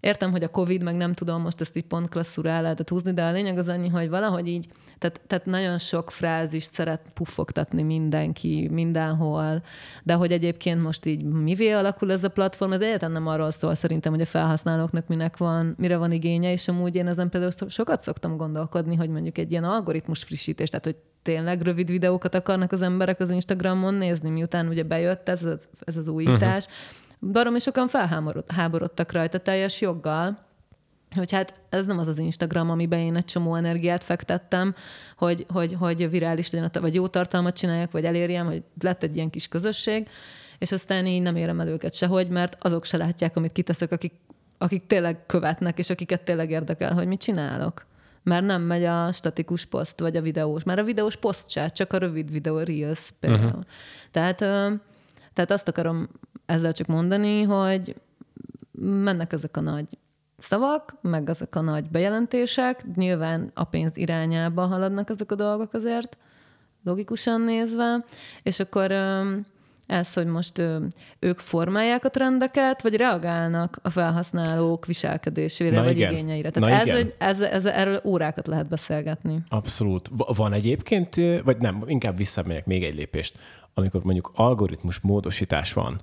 Értem, hogy a Covid, meg nem tudom most ezt így pont klasszúra el lehetett húzni, de a lényeg az annyi, hogy valahogy így, tehát, tehát nagyon sok frázist szeret puffogtatni mindenki, mindenhol, de hogy egyébként most így mivé alakul ez a platform, ez egyáltalán nem arról szól szerintem, hogy a felhasználóknak minek van, mire van igénye, és amúgy én ezen például sokat szoktam gondolkodni, hogy mondjuk egy ilyen algoritmus frissítés, tehát hogy tényleg rövid videókat akarnak az emberek az Instagramon nézni, miután ugye bejött ez az, ez az újítás, uh-huh baromi sokan felháborodtak rajta teljes joggal, hogy hát ez nem az az Instagram, amiben én egy csomó energiát fektettem, hogy, hogy, hogy virális legyen, vagy jó tartalmat csináljak, vagy elérjem, hogy lett egy ilyen kis közösség, és aztán így nem érem el őket sehogy, mert azok se látják, amit kiteszek, akik, akik tényleg követnek, és akiket tényleg érdekel, hogy mit csinálok. Mert nem megy a statikus poszt, vagy a videós. Már a videós poszt se, csak a rövid videó, Reels például. Uh-huh. Tehát, tehát azt akarom ezzel csak mondani, hogy mennek ezek a nagy szavak, meg ezek a nagy bejelentések, nyilván a pénz irányába haladnak ezek a dolgok azért, logikusan nézve, és akkor ez, hogy most ők formálják a trendeket, vagy reagálnak a felhasználók viselkedésére, Na vagy igen. igényeire. Tehát Na ez, igen. ez, ez, erről órákat lehet beszélgetni. Abszolút. Van egyébként, vagy nem, inkább visszamegyek még egy lépést. Amikor mondjuk algoritmus módosítás van,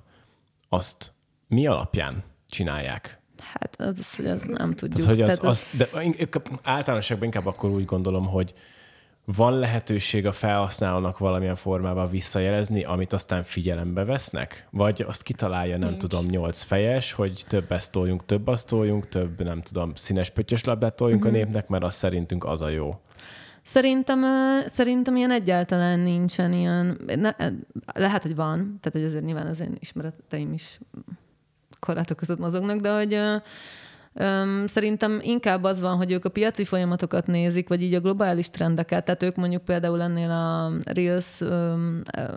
azt mi alapján csinálják? Hát az, az hogy az nem tudjuk. Tehát, hogy az, Tehát az, az, de általánosságban inkább akkor úgy gondolom, hogy van lehetőség a felhasználónak valamilyen formában visszajelezni, amit aztán figyelembe vesznek? Vagy azt kitalálja, nem Nincs. tudom, nyolc fejes, hogy több ezt toljunk, több azt toljunk, több, nem tudom, színes pöttyös labdát toljunk uh-huh. a mhm. népnek, mert az szerintünk az a jó. Szerintem, szerintem ilyen egyáltalán nincsen ilyen, ne, lehet, hogy van, tehát hogy azért nyilván az én ismereteim is korlátok között mozognak, de hogy szerintem inkább az van, hogy ők a piaci folyamatokat nézik, vagy így a globális trendeket. Tehát ők mondjuk például ennél a Reels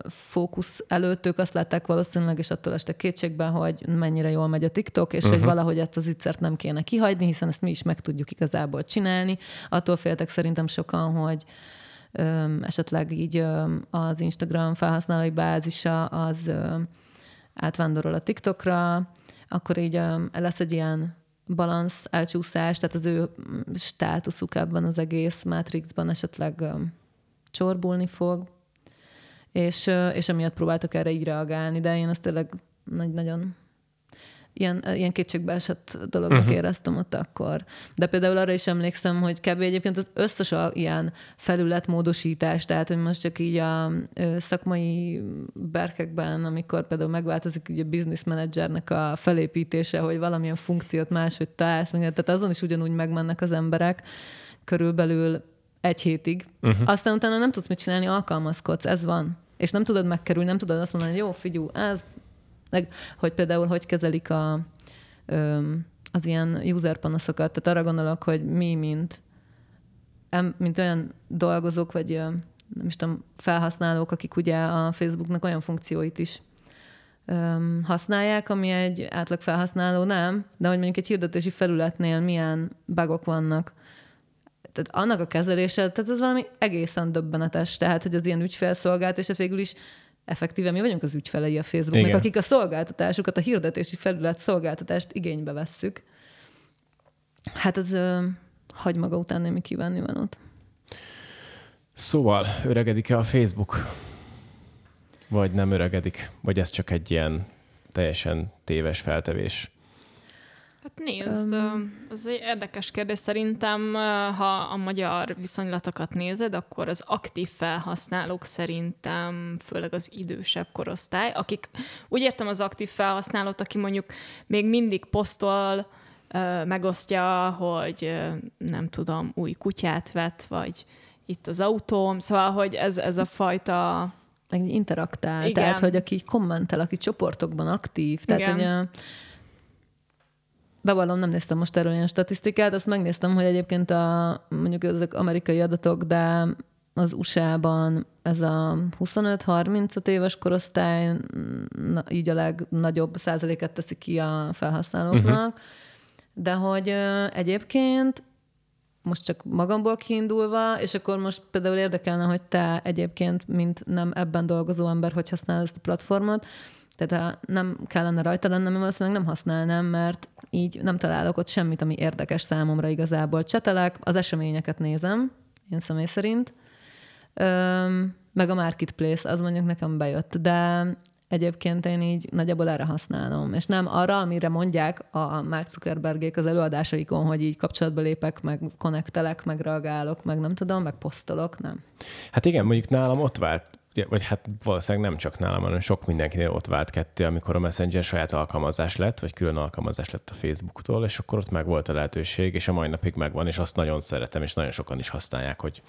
fókusz előtt ők azt látták valószínűleg, és attól este kétségben, hogy mennyire jól megy a TikTok, és uh-huh. hogy valahogy ezt az ittszert nem kéne kihagyni, hiszen ezt mi is meg tudjuk igazából csinálni. Attól féltek szerintem sokan, hogy um, esetleg így um, az Instagram felhasználói bázisa az um, átvándorol a TikTokra, akkor így um, lesz egy ilyen balansz elcsúszás, tehát az ő státuszuk ebben az egész Matrixban esetleg csorbulni fog, és, és emiatt próbáltak erre így reagálni, de én azt tényleg nagy, nagyon ilyen, ilyen kétségbeesett dolognak uh-huh. éreztem ott akkor. De például arra is emlékszem, hogy kb. egyébként az összes a, ilyen felületmódosítás, tehát hogy most csak így a ö, szakmai berkekben, amikor például megváltozik így a business managernek a felépítése, hogy valamilyen funkciót máshogy találsz, tehát azon is ugyanúgy megmennek az emberek körülbelül egy hétig. Uh-huh. Aztán utána nem tudsz mit csinálni, alkalmazkodsz, ez van. És nem tudod megkerülni, nem tudod azt mondani, hogy jó, figyú, ez meg, hogy például hogy kezelik a, az ilyen user panaszokat. Tehát arra gondolok, hogy mi, mint, mint olyan dolgozók, vagy nem is tudom, felhasználók, akik ugye a Facebooknak olyan funkcióit is használják, ami egy átlag felhasználó nem, de hogy mondjuk egy hirdetési felületnél milyen bugok vannak, tehát annak a kezelése, tehát ez valami egészen döbbenetes, tehát hogy az ilyen ügyfélszolgált, és végül is effektíve mi vagyunk az ügyfelei a Facebooknak, Igen. akik a szolgáltatásukat, a hirdetési felület szolgáltatást igénybe vesszük. Hát az ö, hagy maga után némi kívánni van ott. Szóval öregedik-e a Facebook? Vagy nem öregedik? Vagy ez csak egy ilyen teljesen téves feltevés? Hát nézd, um, ez egy érdekes kérdés. Szerintem, ha a magyar viszonylatokat nézed, akkor az aktív felhasználók szerintem, főleg az idősebb korosztály, akik, úgy értem az aktív felhasználót, aki mondjuk még mindig posztol, megosztja, hogy nem tudom, új kutyát vett, vagy itt az autóm, szóval, hogy ez, ez a fajta meg interaktál, Igen. tehát, hogy aki kommentel, aki csoportokban aktív, tehát, Igen. hogy a, bevallom, nem néztem most erről ilyen statisztikát, azt megnéztem, hogy egyébként a, mondjuk ezek amerikai adatok, de az USA-ban ez a 25-30 éves korosztály na, így a legnagyobb százaléket teszi ki a felhasználóknak, uh-huh. de hogy ö, egyébként most csak magamból kiindulva, és akkor most például érdekelne, hogy te egyébként, mint nem ebben dolgozó ember, hogy használod ezt a platformot, tehát ha nem kellene rajta lennem, valószínűleg nem használnám, mert így nem találok ott semmit, ami érdekes számomra igazából. Csetelek, az eseményeket nézem, én személy szerint, Öm, meg a marketplace, az mondjuk nekem bejött, de egyébként én így nagyjából erre használom. És nem arra, amire mondják a Mark Zuckerbergék az előadásaikon, hogy így kapcsolatba lépek, meg konnektelek, meg reagálok, meg nem tudom, meg posztolok, nem. Hát igen, mondjuk nálam ott vált vagy hát valószínűleg nem csak nálam, hanem sok mindenkinél ott vált ketté, amikor a Messenger saját alkalmazás lett, vagy külön alkalmazás lett a Facebooktól, és akkor ott meg volt a lehetőség, és a mai napig megvan, és azt nagyon szeretem, és nagyon sokan is használják, hogy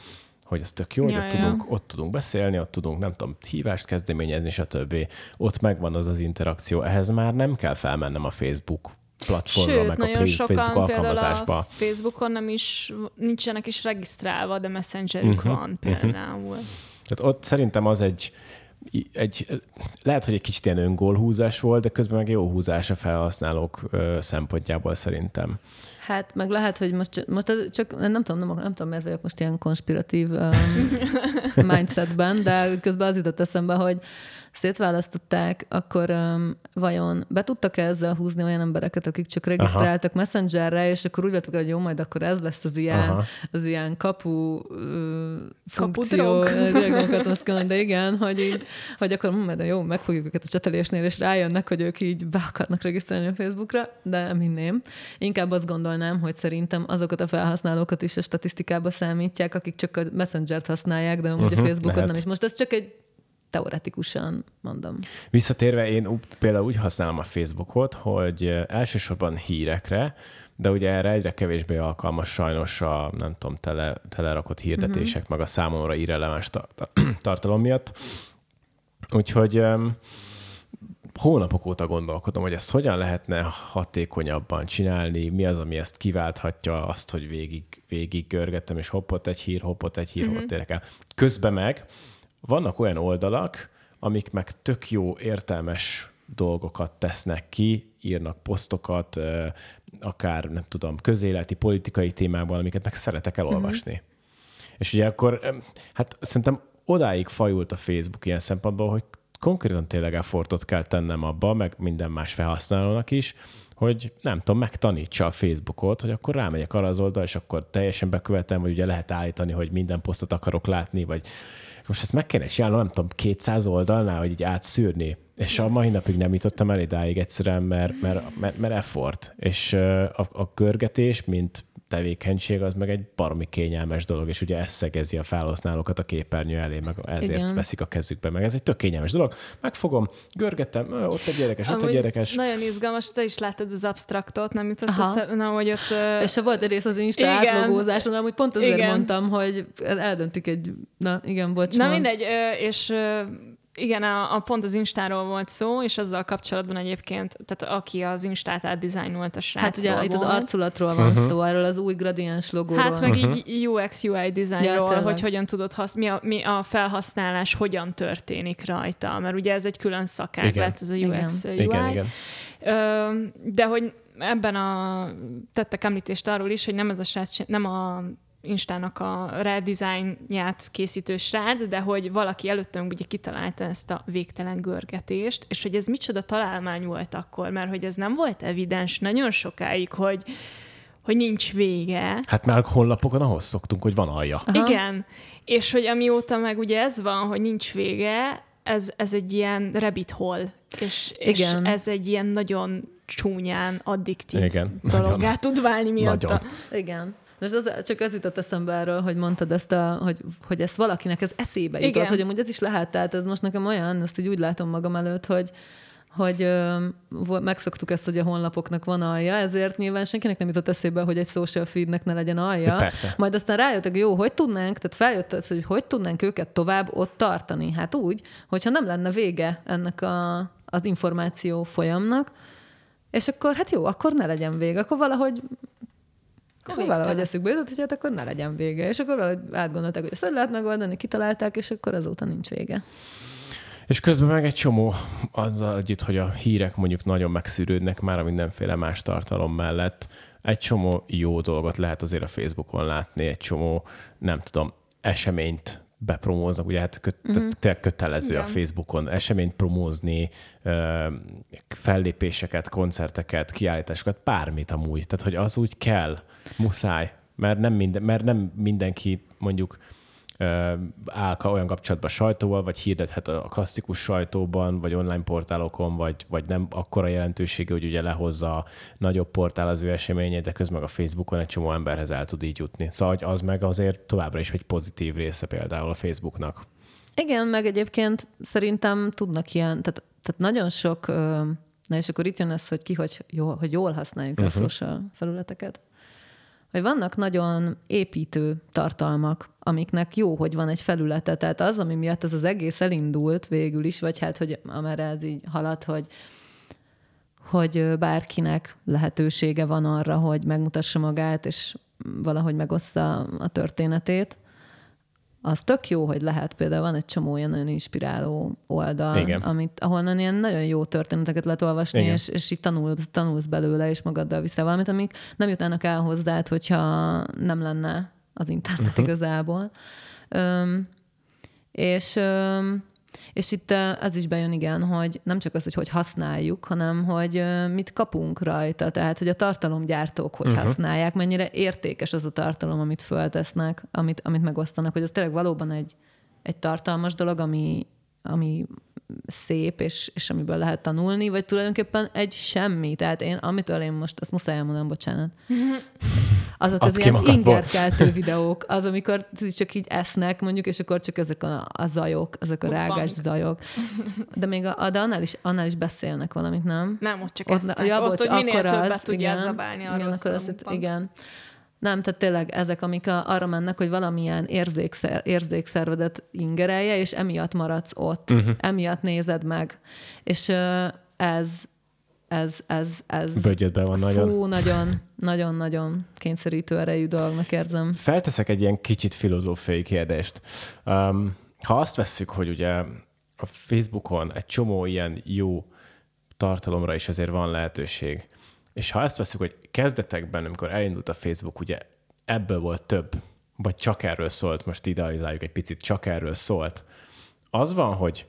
hogy ez tök jó, ja, hogy ott, ja. tudunk, ott tudunk beszélni, ott tudunk, nem tudom, hívást kezdeményezni, stb. Ott megvan az az interakció. Ehhez már nem kell felmennem a Facebook platformra, Sőt, meg nagyon a sokan Facebook alkalmazásba. A Facebookon nem is, nincsenek is regisztrálva, de messengerük uh-huh, van mhm. például. Uh-huh. Tehát ott szerintem az egy, egy, lehet, hogy egy kicsit ilyen öngólhúzás volt, de közben meg jó húzás a felhasználók szempontjából szerintem. Hát meg lehet, hogy most, most csak nem tudom, nem, nem tudom, miért vagyok most ilyen konspiratív um, mindsetben, de közben az jutott eszembe, hogy szétválasztották, akkor um, vajon be tudtak -e ezzel húzni olyan embereket, akik csak regisztráltak Aha. Messengerre, és akkor úgy vettek, hogy jó, majd akkor ez lesz az ilyen, az ilyen kapu uh, funkció. azt mondani, de igen, hogy, így, hogy akkor hm, de jó, megfogjuk őket a csetelésnél, és rájönnek, hogy ők így be akarnak regisztrálni a Facebookra, de nem hinném. Inkább azt gondolnám, hogy szerintem azokat a felhasználókat is a statisztikába számítják, akik csak a Messenger-t használják, de amúgy uh-huh, a Facebookot lehet. nem. És most ez csak egy teoretikusan mondom. Visszatérve, én például úgy használom a Facebookot, hogy elsősorban hírekre, de ugye erre egyre kevésbé alkalmas sajnos a, nem tudom, tele, telerakott hirdetések, uh-huh. meg a számomra irreleváns tartalom miatt. Úgyhogy um, hónapok óta gondolkodom, hogy ezt hogyan lehetne hatékonyabban csinálni, mi az, ami ezt kiválthatja azt, hogy végig, végig görgettem, és hoppot egy hír, hoppot egy hír, uh-huh. hoppot érek el. Közben meg vannak olyan oldalak, amik meg tök jó, értelmes dolgokat tesznek ki, írnak posztokat, akár nem tudom, közéleti, politikai témában, amiket meg szeretek elolvasni. Mm-hmm. És ugye akkor, hát szerintem odáig fajult a Facebook ilyen szempontból, hogy konkrétan tényleg effortot kell tennem abba, meg minden más felhasználónak is, hogy nem tudom, megtanítsa a Facebookot, hogy akkor rámegyek arra az oldalra, és akkor teljesen bekövetem, hogy ugye lehet állítani, hogy minden posztot akarok látni, vagy most ezt meg kéne csinálnom, nem tudom, 200 oldalnál, hogy így átszűrni. És a mai napig nem jutottam el idáig egyszerűen, mert, mert, mert, mert effort. És a, a görgetés, mint tevékenység, az meg egy baromi kényelmes dolog, és ugye ez szegezi a felhasználókat a képernyő elé, meg ezért Igen. veszik a kezükbe, meg ez egy tök kényelmes dolog. Megfogom, görgetem, ott egy gyerekes, Amúgy ott egy gyerekes. Nagyon izgalmas, te is láttad az abstraktot, nem jutott össze, na, hogy ott... Uh... És volt egy rész az Insta igen. átlogózáson, amúgy pont azért igen. mondtam, hogy eldöntik egy... Na, igen, bocs. Na mindegy, és igen, a, a pont az Instáról volt szó, és azzal kapcsolatban egyébként, tehát aki az Instát átdizájnolt a Hát ugye itt az arculatról van uh-huh. szó, erről az új gradiens logóról. Hát meg uh-huh. így UX, UI designról, ja, hogy hogyan tudod hasz, mi, a, mi a felhasználás, hogyan történik rajta, mert ugye ez egy külön szakág lett, ez a UX, igen. UI. Igen, igen. De hogy ebben a tettek említést arról is, hogy nem ez a srác, nem a Instának a redesignját készítő srác, de hogy valaki előttünk ugye kitalálta ezt a végtelen görgetést, és hogy ez micsoda találmány volt akkor, mert hogy ez nem volt evidens nagyon sokáig, hogy hogy nincs vége. Hát már honlapokon ahhoz szoktunk, hogy van alja. Aha. Igen. És hogy amióta meg ugye ez van, hogy nincs vége, ez, ez egy ilyen rabbit hole, és, Igen. és ez egy ilyen nagyon csúnyán addiktív Igen. dologgá tud válni miatta. Nagyon. Igen. Most az, csak az jutott eszembe erről, hogy mondtad ezt, a, hogy, hogy ezt valakinek ez eszébe jutott, Igen. hogy amúgy ez is lehet, tehát ez most nekem olyan, ezt így úgy látom magam előtt, hogy, hogy ö, megszoktuk ezt, hogy a honlapoknak van alja, ezért nyilván senkinek nem jutott eszébe, hogy egy social feednek ne legyen alja. Persze. Majd aztán rájöttek, jó, hogy tudnánk, tehát feljött az, hogy hogy tudnánk őket tovább ott tartani. Hát úgy, hogyha nem lenne vége ennek a, az információ folyamnak, és akkor hát jó, akkor ne legyen vége, akkor valahogy akkor valahogy eszükbe jutott, hogy hát akkor ne legyen vége. És akkor valahogy átgondolták, hogy ezt hogy lehet megoldani, kitalálták, és akkor azóta nincs vége. És közben meg egy csomó azzal együtt, hogy a hírek mondjuk nagyon megszűrődnek már a mindenféle más tartalom mellett, egy csomó jó dolgot lehet azért a Facebookon látni, egy csomó, nem tudom, eseményt bepromóznak, ugye hát köt, uh-huh. tényleg kötelező Igen. a Facebookon eseményt promózni, fellépéseket, koncerteket, kiállításokat, bármit amúgy. Tehát, hogy az úgy kell, muszáj, mert nem, minden, mert nem mindenki mondjuk áll olyan kapcsolatban sajtóval, vagy hirdethet a klasszikus sajtóban, vagy online portálokon, vagy, vagy nem akkora jelentősége, hogy ugye lehozza a nagyobb portál az ő eseményét, de közben a Facebookon egy csomó emberhez el tud így jutni. Szóval az meg azért továbbra is egy pozitív része például a Facebooknak. Igen, meg egyébként szerintem tudnak ilyen, tehát, tehát nagyon sok, na és akkor itt jön ez, hogy ki, hogy jól, hogy jól használjuk uh-huh. a mhm. social felületeket hogy vannak nagyon építő tartalmak, amiknek jó, hogy van egy felülete. Tehát az, ami miatt ez az egész elindult végül is, vagy hát, hogy amerre ez így halad, hogy hogy bárkinek lehetősége van arra, hogy megmutassa magát, és valahogy megossza a történetét, az tök jó, hogy lehet. Például van egy csomó olyan nagyon inspiráló oldal, Igen. amit, ahol ilyen nagyon jó történeteket lehet olvasni, Igen. és, és így tanulsz, tanulsz belőle, és magaddal viszel valamit, amik nem jutnának el hozzád, hogyha nem lenne az internet uh-huh. igazából. Öm, és öm, és itt az is bejön, igen, hogy nem csak az, hogy hogy használjuk, hanem hogy mit kapunk rajta. Tehát, hogy a tartalomgyártók hogy uh-huh. használják, mennyire értékes az a tartalom, amit föltesznek, amit, amit megosztanak, hogy az tényleg valóban egy, egy tartalmas dolog, ami, ami szép, és, és amiből lehet tanulni, vagy tulajdonképpen egy semmi. Tehát én, amitől én most, azt muszáj elmondanom, bocsánat. Azok az ilyen ingerkeltő videók, az, amikor csak így esznek, mondjuk, és akkor csak ezek a, a zajok, ezek a Hoppang. rágás zajok. De még a, de annál is, annál is beszélnek valamit, nem? Nem, ott csak ott, esznek. Ja, bocs, ott, hogy minél többet az, tudják zabálni arról igen, akkor azt, igen. Nem, tehát tényleg ezek, amik a, arra mennek, hogy valamilyen érzékszer, érzékszervedet ingerelje, és emiatt maradsz ott, uh-huh. emiatt nézed meg. És ez, ez, ez, ez... Bögyödben van fú, nagyon. nagyon, nagyon, nagyon kényszerítő erejű dolognak érzem. Felteszek egy ilyen kicsit filozófiai kérdést. Um, ha azt vesszük, hogy ugye a Facebookon egy csomó ilyen jó tartalomra is azért van lehetőség, és ha ezt veszük, hogy kezdetekben, amikor elindult a Facebook, ugye ebből volt több, vagy csak erről szólt, most idealizáljuk egy picit, csak erről szólt. Az van, hogy,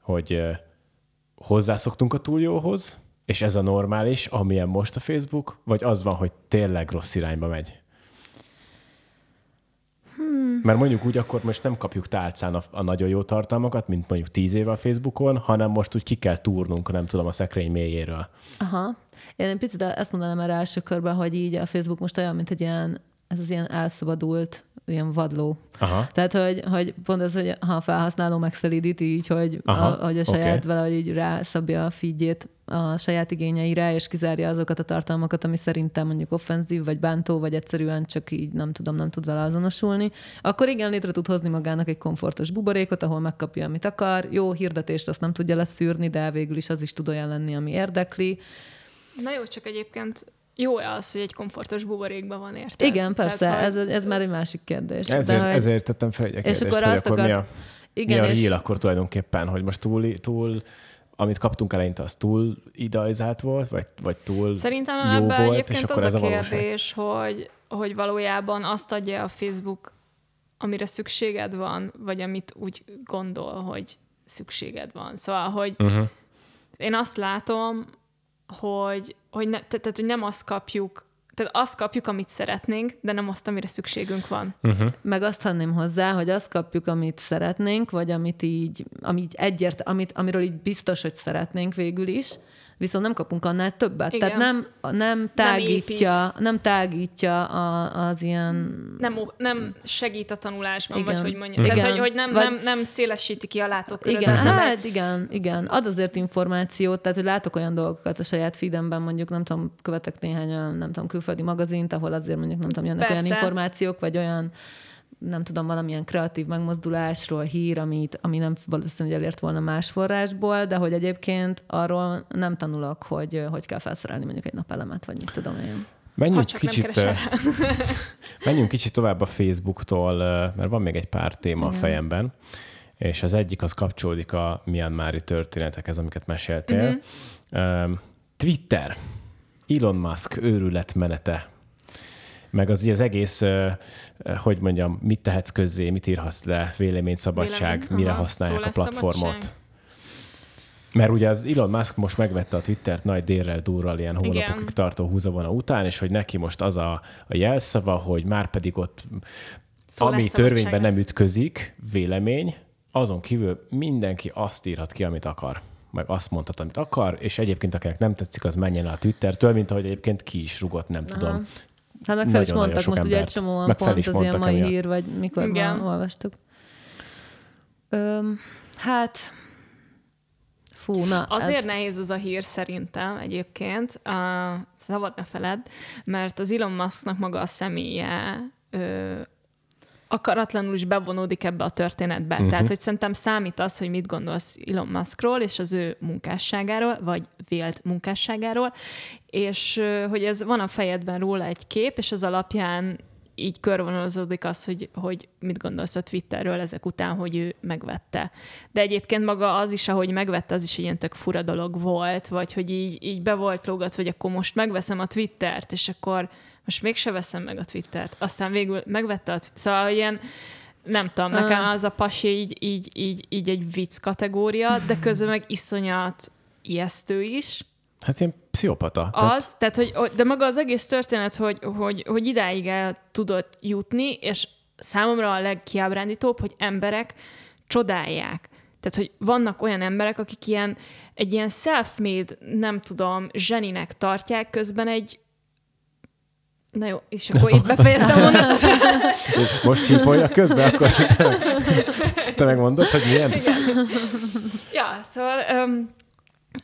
hogy hozzászoktunk a túl jóhoz, és ez a normális, amilyen most a Facebook, vagy az van, hogy tényleg rossz irányba megy? Mert mondjuk úgy akkor most nem kapjuk tálcán a, a nagyon jó tartalmakat, mint mondjuk tíz éve a Facebookon, hanem most úgy ki kell túrnunk, nem tudom, a szekrény mélyéről. Aha. Én egy picit ezt mondanám erre első körben, hogy így a Facebook most olyan, mint egy ilyen, ez az ilyen elszabadult, ilyen vadló. Aha. Tehát, hogy, hogy pont az, hogy ha a felhasználó megszelídít így, hogy Aha, a, hogy a saját okay. valahogy így rászabja a feedjét a saját igényeire, és kizárja azokat a tartalmakat, ami szerintem mondjuk offenzív, vagy bántó, vagy egyszerűen csak így nem tudom, nem tud vele azonosulni, akkor igen, létre tud hozni magának egy komfortos buborékot, ahol megkapja, amit akar. Jó hirdetést azt nem tudja leszűrni, de végül is az is tud olyan lenni, ami érdekli. Na jó, csak egyébként jó-e az, hogy egy komfortos buborékban van, érted? Igen, persze, Tehát, ez, ez már egy másik kérdés. Ezért, de, ezért tettem fel egy kérdést, és akkor hogy azt akkor akar... mi a, igen, mi a és... akkor tulajdonképpen, hogy most túl, túl amit kaptunk eleinte, az túl idealizált volt, vagy, vagy túl Szerintem jó ebben volt, és akkor az ez a kérdés, hogy, hogy valójában azt adja a Facebook, amire szükséged van, vagy amit úgy gondol, hogy szükséged van. Szóval, hogy uh-huh. én azt látom, hogy, hogy, ne, tehát, hogy nem azt kapjuk, tehát azt kapjuk, amit szeretnénk, de nem azt, amire szükségünk van. Uh-huh. Meg azt hanném hozzá, hogy azt kapjuk, amit szeretnénk, vagy amit így, amit egyért, amit, amiről így biztos, hogy szeretnénk végül is, viszont nem kapunk annál többet. Igen. Tehát nem, nem tágítja, nem, nem tágítja a, az ilyen... Nem, nem segít a tanulásban, igen. vagy hogy mondjam. Igen. Tehát, hogy, hogy nem, vagy... nem, nem szélesíti ki a látókörödet. Igen, hát igen, igen. Ad azért információt, tehát hogy látok olyan dolgokat a saját feedemben, mondjuk nem tudom, követek néhány nem tudom, külföldi magazint, ahol azért mondjuk nem tudom, jönnek Persze. olyan információk, vagy olyan nem tudom, valamilyen kreatív megmozdulásról hír, amit, ami nem valószínűleg elért volna más forrásból, de hogy egyébként arról nem tanulok, hogy hogy kell felszerelni mondjuk egy napelemet, vagy mit tudom én. Menjünk kicsit, menjünk kicsit tovább a Facebooktól, mert van még egy pár téma Igen. a fejemben, és az egyik az kapcsolódik a Myanmari történetekhez, amiket meséltél. Uh-huh. Twitter, Elon Musk őrület menete meg az, az egész, hogy mondjam, mit tehetsz közzé, mit írhatsz le, véleményszabadság, Vélemény, mire aha, használják a platformot. Mert ugye az Elon Musk most megvette a Twittert nagy délrel, durral, ilyen hónapokig tartó húzavona után, és hogy neki most az a, a jelszava, hogy már pedig ott, ami törvényben nem ütközik, vélemény, azon kívül mindenki azt írhat ki, amit akar meg azt mondhat, amit akar, és egyébként akinek nem tetszik, az menjen el a Twittertől, mint ahogy egyébként ki is rugott, nem Aha. tudom. Hát meg fel is mondtak most ugye egy csomóan pont az ilyen mai hír, vagy mikor Igen. ma olvastuk. Öm, hát Fú, na, Azért ez... nehéz az a hír szerintem egyébként, uh, szabad ne feled, mert az Elon Musknak maga a személye ö, akaratlanul is bevonódik ebbe a történetbe. Uh-huh. Tehát, hogy szerintem számít az, hogy mit gondolsz Elon Muskról és az ő munkásságáról, vagy vélt munkásságáról, és hogy ez van a fejedben róla egy kép, és az alapján így körvonalazódik az, hogy, hogy mit gondolsz a Twitterről ezek után, hogy ő megvette. De egyébként maga az is, ahogy megvette, az is egy ilyen tök fura dolog volt, vagy hogy így, így be volt lógat, hogy akkor most megveszem a Twittert, és akkor most mégse veszem meg a Twittert. Aztán végül megvette a Twittert. Szóval ilyen, nem tudom, nekem az a pasi így, így, így, így egy vicc kategória, de közben meg iszonyat ijesztő is. Hát ilyen pszichopata. Az, tehát, hogy, de maga az egész történet, hogy, hogy, hogy idáig el tudott jutni, és számomra a legkiábrándítóbb, hogy emberek csodálják. Tehát, hogy vannak olyan emberek, akik ilyen, egy ilyen self-made, nem tudom, zseninek tartják, közben egy Na jó, és akkor itt befejeztem mondatot. Most sípolja közben, akkor te megmondod, hogy milyen? Igen. Ja, szóval um,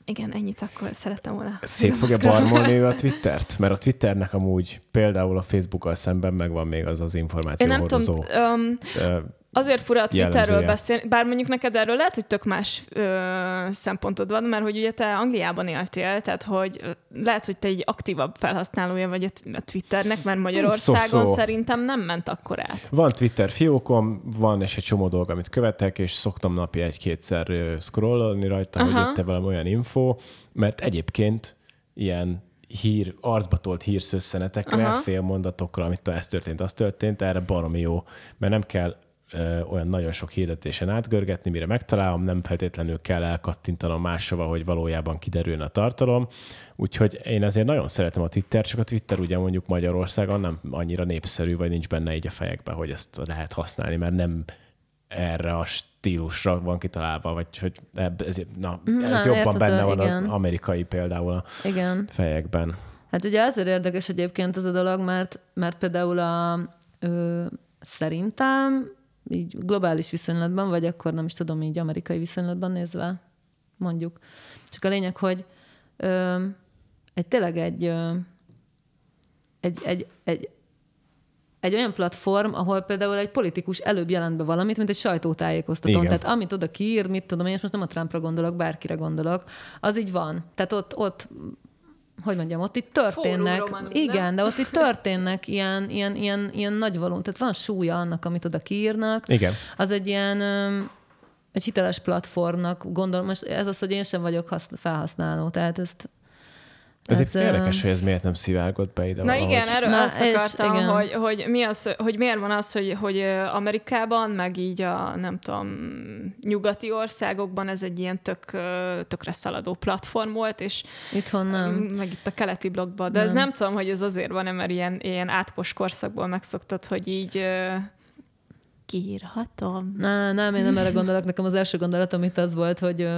igen, ennyit akkor szerettem volna. Szét fogja barmolni a Twittert? Mert a Twitternek amúgy például a Facebookkal szemben megvan még az az információ Én nem hordozó. tudom, um, Azért fura a Twitterről beszélni, bár mondjuk neked erről lehet, hogy tök más ö, szempontod van, mert hogy ugye te Angliában éltél, tehát hogy lehet, hogy te egy aktívabb felhasználója vagy a Twitternek, mert Magyarországon szó, szó. szerintem nem ment akkor át. Van Twitter fiókom, van és egy csomó dolog, amit követek, és szoktam napi egy-kétszer scrollolni rajta, Aha. hogy jött velem olyan info, mert egyébként ilyen hír, arcba tolt hírszösszenetekre, fél mondatokra, amit ez történt, az történt, erre baromi jó, mert nem kell olyan nagyon sok hirdetésen átgörgetni, mire megtalálom, nem feltétlenül kell elkattintanom máshova, hogy valójában kiderüljön a tartalom. Úgyhogy én ezért nagyon szeretem a Twitter, csak a Twitter ugye mondjuk Magyarországon nem annyira népszerű, vagy nincs benne így a fejekben, hogy ezt lehet használni, mert nem erre a stílusra van kitalálva, vagy hogy ez, na, mm, ez na, jobban benne van igen. az amerikai például a igen. fejekben. Hát ugye azért érdekes egyébként ez a dolog, mert, mert például a, ö, szerintem így globális viszonylatban, vagy akkor nem is tudom, így amerikai viszonylatban nézve, mondjuk. Csak a lényeg, hogy ö, egy tényleg egy, ö, egy, egy, egy, egy olyan platform, ahol például egy politikus előbb jelent be valamit, mint egy sajtótájékoztatón. Igen. Tehát amit oda kiír, mit tudom én, és most nem a Trumpra gondolok, bárkire gondolok, az így van. Tehát ott, ott hogy mondjam, ott itt történnek, Fórum igen, de ott itt történnek ilyen, ilyen, ilyen, ilyen nagy való, tehát van súlya annak, amit oda kiírnak. Igen. Az egy ilyen, egy hiteles platformnak gondolom, most ez az, hogy én sem vagyok felhasználó, tehát ezt ez, ez itt érdekes, hogy ez miért nem szivárgott be ide Na valahogy. igen, erről Na, azt akartam, igen. Hogy, hogy, mi az, hogy miért van az, hogy, hogy Amerikában, meg így a nem tudom, nyugati országokban ez egy ilyen tök, tökre szaladó platform volt, és itthon nem. Meg itt a keleti blogban. De nem. ez nem tudom, hogy ez azért van, mert ilyen, ilyen átkos korszakból megszoktad, hogy így kiírhatom. Nem, nem, én nem erre gondolok. Nekem az első gondolatom itt az volt, hogy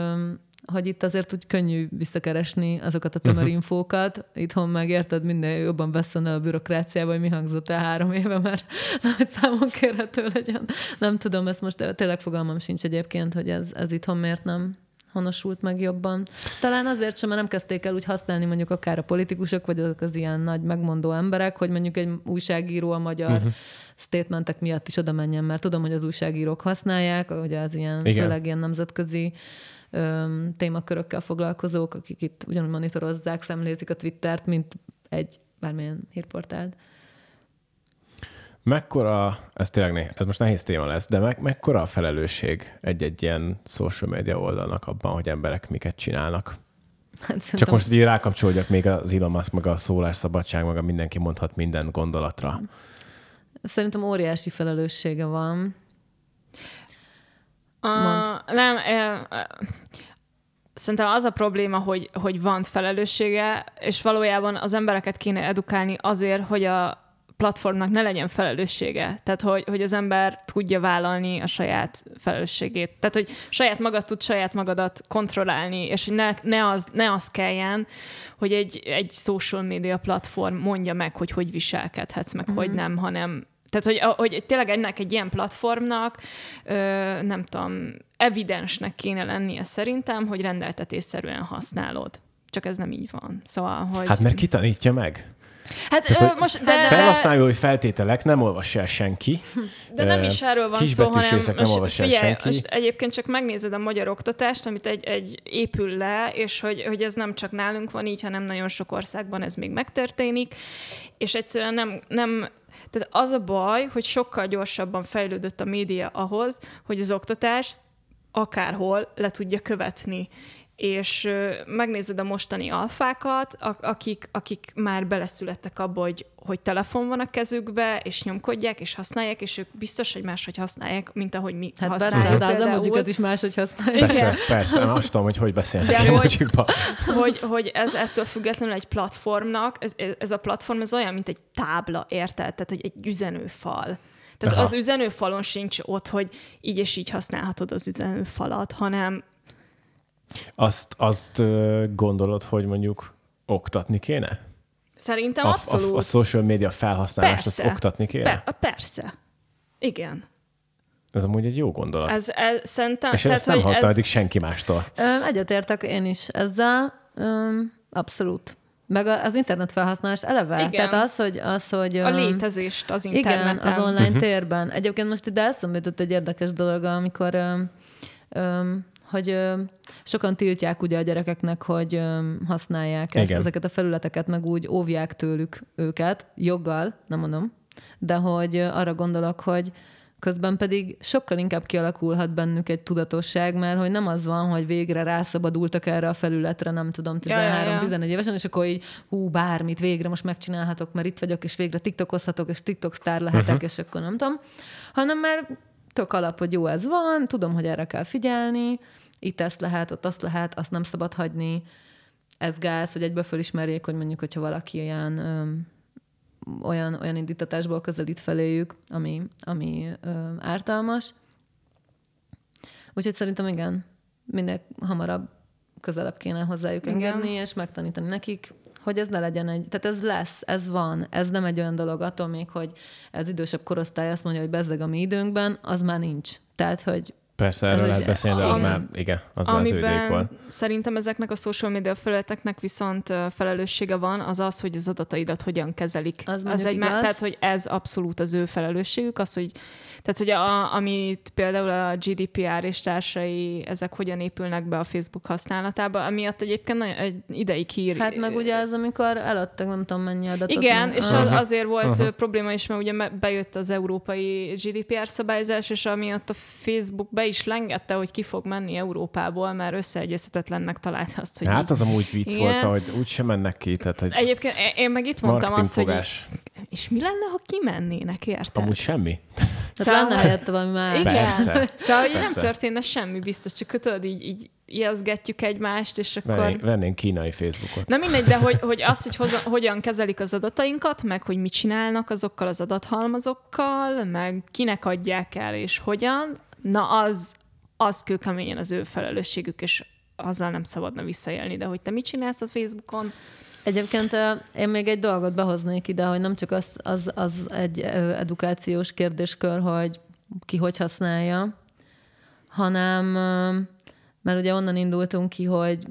hogy itt azért úgy könnyű visszakeresni azokat a tömörinfókat. Itthon meg érted, minden jobban beszélne a bürokráciába, hogy mi hangzott el három éve, mert nagy számon kérhető legyen. Nem tudom, ezt most tényleg fogalmam sincs egyébként, hogy ez, ez itthon miért nem honosult meg jobban. Talán azért sem, mert nem kezdték el úgy használni mondjuk akár a politikusok, vagy azok az ilyen nagy megmondó emberek, hogy mondjuk egy újságíró a magyar uh-huh. statementek miatt is oda menjen, mert tudom, hogy az újságírók használják, hogy az ilyen, Igen. főleg ilyen nemzetközi öm, témakörökkel foglalkozók, akik itt ugyanúgy monitorozzák, szemlézik a Twittert, mint egy bármilyen hírportált. Mekkora, ez tényleg ne, ez most nehéz téma lesz, de me, mekkora a felelősség egy-egy ilyen social media oldalnak abban, hogy emberek miket csinálnak? Hát. Csak most így rákapcsolódjak még az Elon Musk, meg a szólásszabadság, meg a mindenki mondhat minden gondolatra. Szerintem óriási felelőssége van. Uh, nem, szerintem az a probléma, hogy, hogy van felelőssége, és valójában az embereket kéne edukálni azért, hogy a platformnak ne legyen felelőssége. Tehát, hogy, hogy az ember tudja vállalni a saját felelősségét. Tehát, hogy saját magad tud saját magadat kontrollálni, és hogy ne, ne, az, ne az kelljen, hogy egy, egy social media platform mondja meg, hogy hogy viselkedhetsz, meg mm-hmm. hogy nem, hanem Tehát, hogy, hogy tényleg ennek egy ilyen platformnak, ö, nem tudom, evidensnek kéne lennie szerintem, hogy rendeltetésszerűen használod. Csak ez nem így van. Szóval, hogy... Hát mert kitanítja meg? Hát Tehát, ö, most, de, felhasználói feltételek nem olvassa el senki. De nem is erről van szó, hanem részek nem olvassa el senki. Most egyébként csak megnézed a magyar oktatást, amit egy, egy épül le, és hogy, hogy ez nem csak nálunk van így, hanem nagyon sok országban ez még megtörténik, és egyszerűen nem, nem tehát az a baj, hogy sokkal gyorsabban fejlődött a média ahhoz, hogy az oktatást akárhol le tudja követni és megnézed a mostani alfákat, akik, akik már beleszülettek abba, hogy, hogy telefon van a kezükbe, és nyomkodják, és használják, és ők biztos, hogy máshogy használják, mint ahogy mi hát használjuk. Persze, de az emojikat is máshogy használják. Persze, Igen. persze, nem azt tudom, hogy hogy beszélnek de hogy, hogy, hogy ez ettől függetlenül egy platformnak, ez, ez a platform ez olyan, mint egy tábla, érted? Tehát, hogy egy üzenőfal. Tehát Aha. az üzenőfalon sincs ott, hogy így és így használhatod az üzenőfalat, hanem azt, azt gondolod, hogy mondjuk oktatni kéne? Szerintem a, abszolút. A, a social media felhasználást persze. azt oktatni kéne? Per, persze. Igen. Ez amúgy egy jó gondolat. Ez, ez szerintem... És tehát, ezt nem hallottam eddig senki mástól. Egyetértek én is ezzel. Abszolút. Meg az internet felhasználást eleve. Igen. Tehát az, hogy... Az, hogy a létezést az interneten. Igen, az online uh-huh. térben. Egyébként most ide eszembe jutott egy érdekes dolog, amikor um, um, hogy ö, sokan tiltják ugye a gyerekeknek, hogy ö, használják ezt, ezeket a felületeket, meg úgy óvják tőlük őket, joggal, nem mondom, de hogy ö, arra gondolok, hogy közben pedig sokkal inkább kialakulhat bennük egy tudatosság, mert hogy nem az van, hogy végre rászabadultak erre a felületre, nem tudom, 13-14 ja, ja, ja. évesen, és akkor így, hú, bármit végre most megcsinálhatok, mert itt vagyok, és végre tiktokozhatok, és tiktok sztár lehetek, uh-huh. és akkor nem tudom, hanem már tök alap, hogy jó, ez van, tudom, hogy erre kell figyelni, itt ezt lehet, ott azt lehet, azt nem szabad hagyni, ez gáz, hogy egyből fölismerjék, hogy mondjuk, hogyha valaki ilyen öm, olyan, olyan indítatásból közelít feléjük, ami, ami ö, ártalmas. Úgyhogy szerintem igen, minél hamarabb közelebb kéne hozzájuk engedni, igen. és megtanítani nekik, hogy ez ne legyen egy, tehát ez lesz, ez van, ez nem egy olyan dolog attól még, hogy ez idősebb korosztály azt mondja, hogy bezzeg a mi időnkben, az már nincs. Tehát, hogy Persze, erről lehet beszélni, de az már, igen, az már az volt. szerintem ezeknek a social media felületeknek viszont felelőssége van, az az, hogy az adataidat hogyan kezelik. Az, az egy, igaz. tehát, hogy ez abszolút az ő felelősségük, az, hogy tehát, hogy a, amit például a GDPR és társai, ezek hogyan épülnek be a Facebook használatába, amiatt egyébként nagyon, egy ideig hír. Hát meg ugye az, amikor eladtak nem tudom mennyi adatot. Igen, nem. és uh-huh. azért volt uh-huh. probléma is, mert ugye bejött az európai GDPR szabályzás, és amiatt a Facebook be is lengette, hogy ki fog menni Európából, mert összeegyezhetetlennek talált azt, hogy Hát így, az amúgy vicc igen. volt, szóval, hogy úgy sem mennek ki. Tehát, hogy Egyébként én meg itt mondtam azt, hogy és mi lenne, ha kimennének, érted? Amúgy semmi. Tehát szóval... lenne helyette valami más. Igen. Persze. Szóval, hogy nem történne semmi biztos, csak tudod, így, így ijeszgetjük egymást, és akkor... Vennénk, vennénk kínai Facebookot. Na mindegy, de hogy, hogy az, hogy hoza, hogyan kezelik az adatainkat, meg hogy mit csinálnak azokkal az adathalmazokkal, meg kinek adják el, és hogyan, na az, az kőkeményen az ő felelősségük, és azzal nem szabadna visszaélni. De hogy te mit csinálsz a Facebookon, Egyébként én még egy dolgot behoznék ide, hogy nem csak az, az, az egy edukációs kérdéskör, hogy ki hogy használja, hanem mert ugye onnan indultunk ki, hogy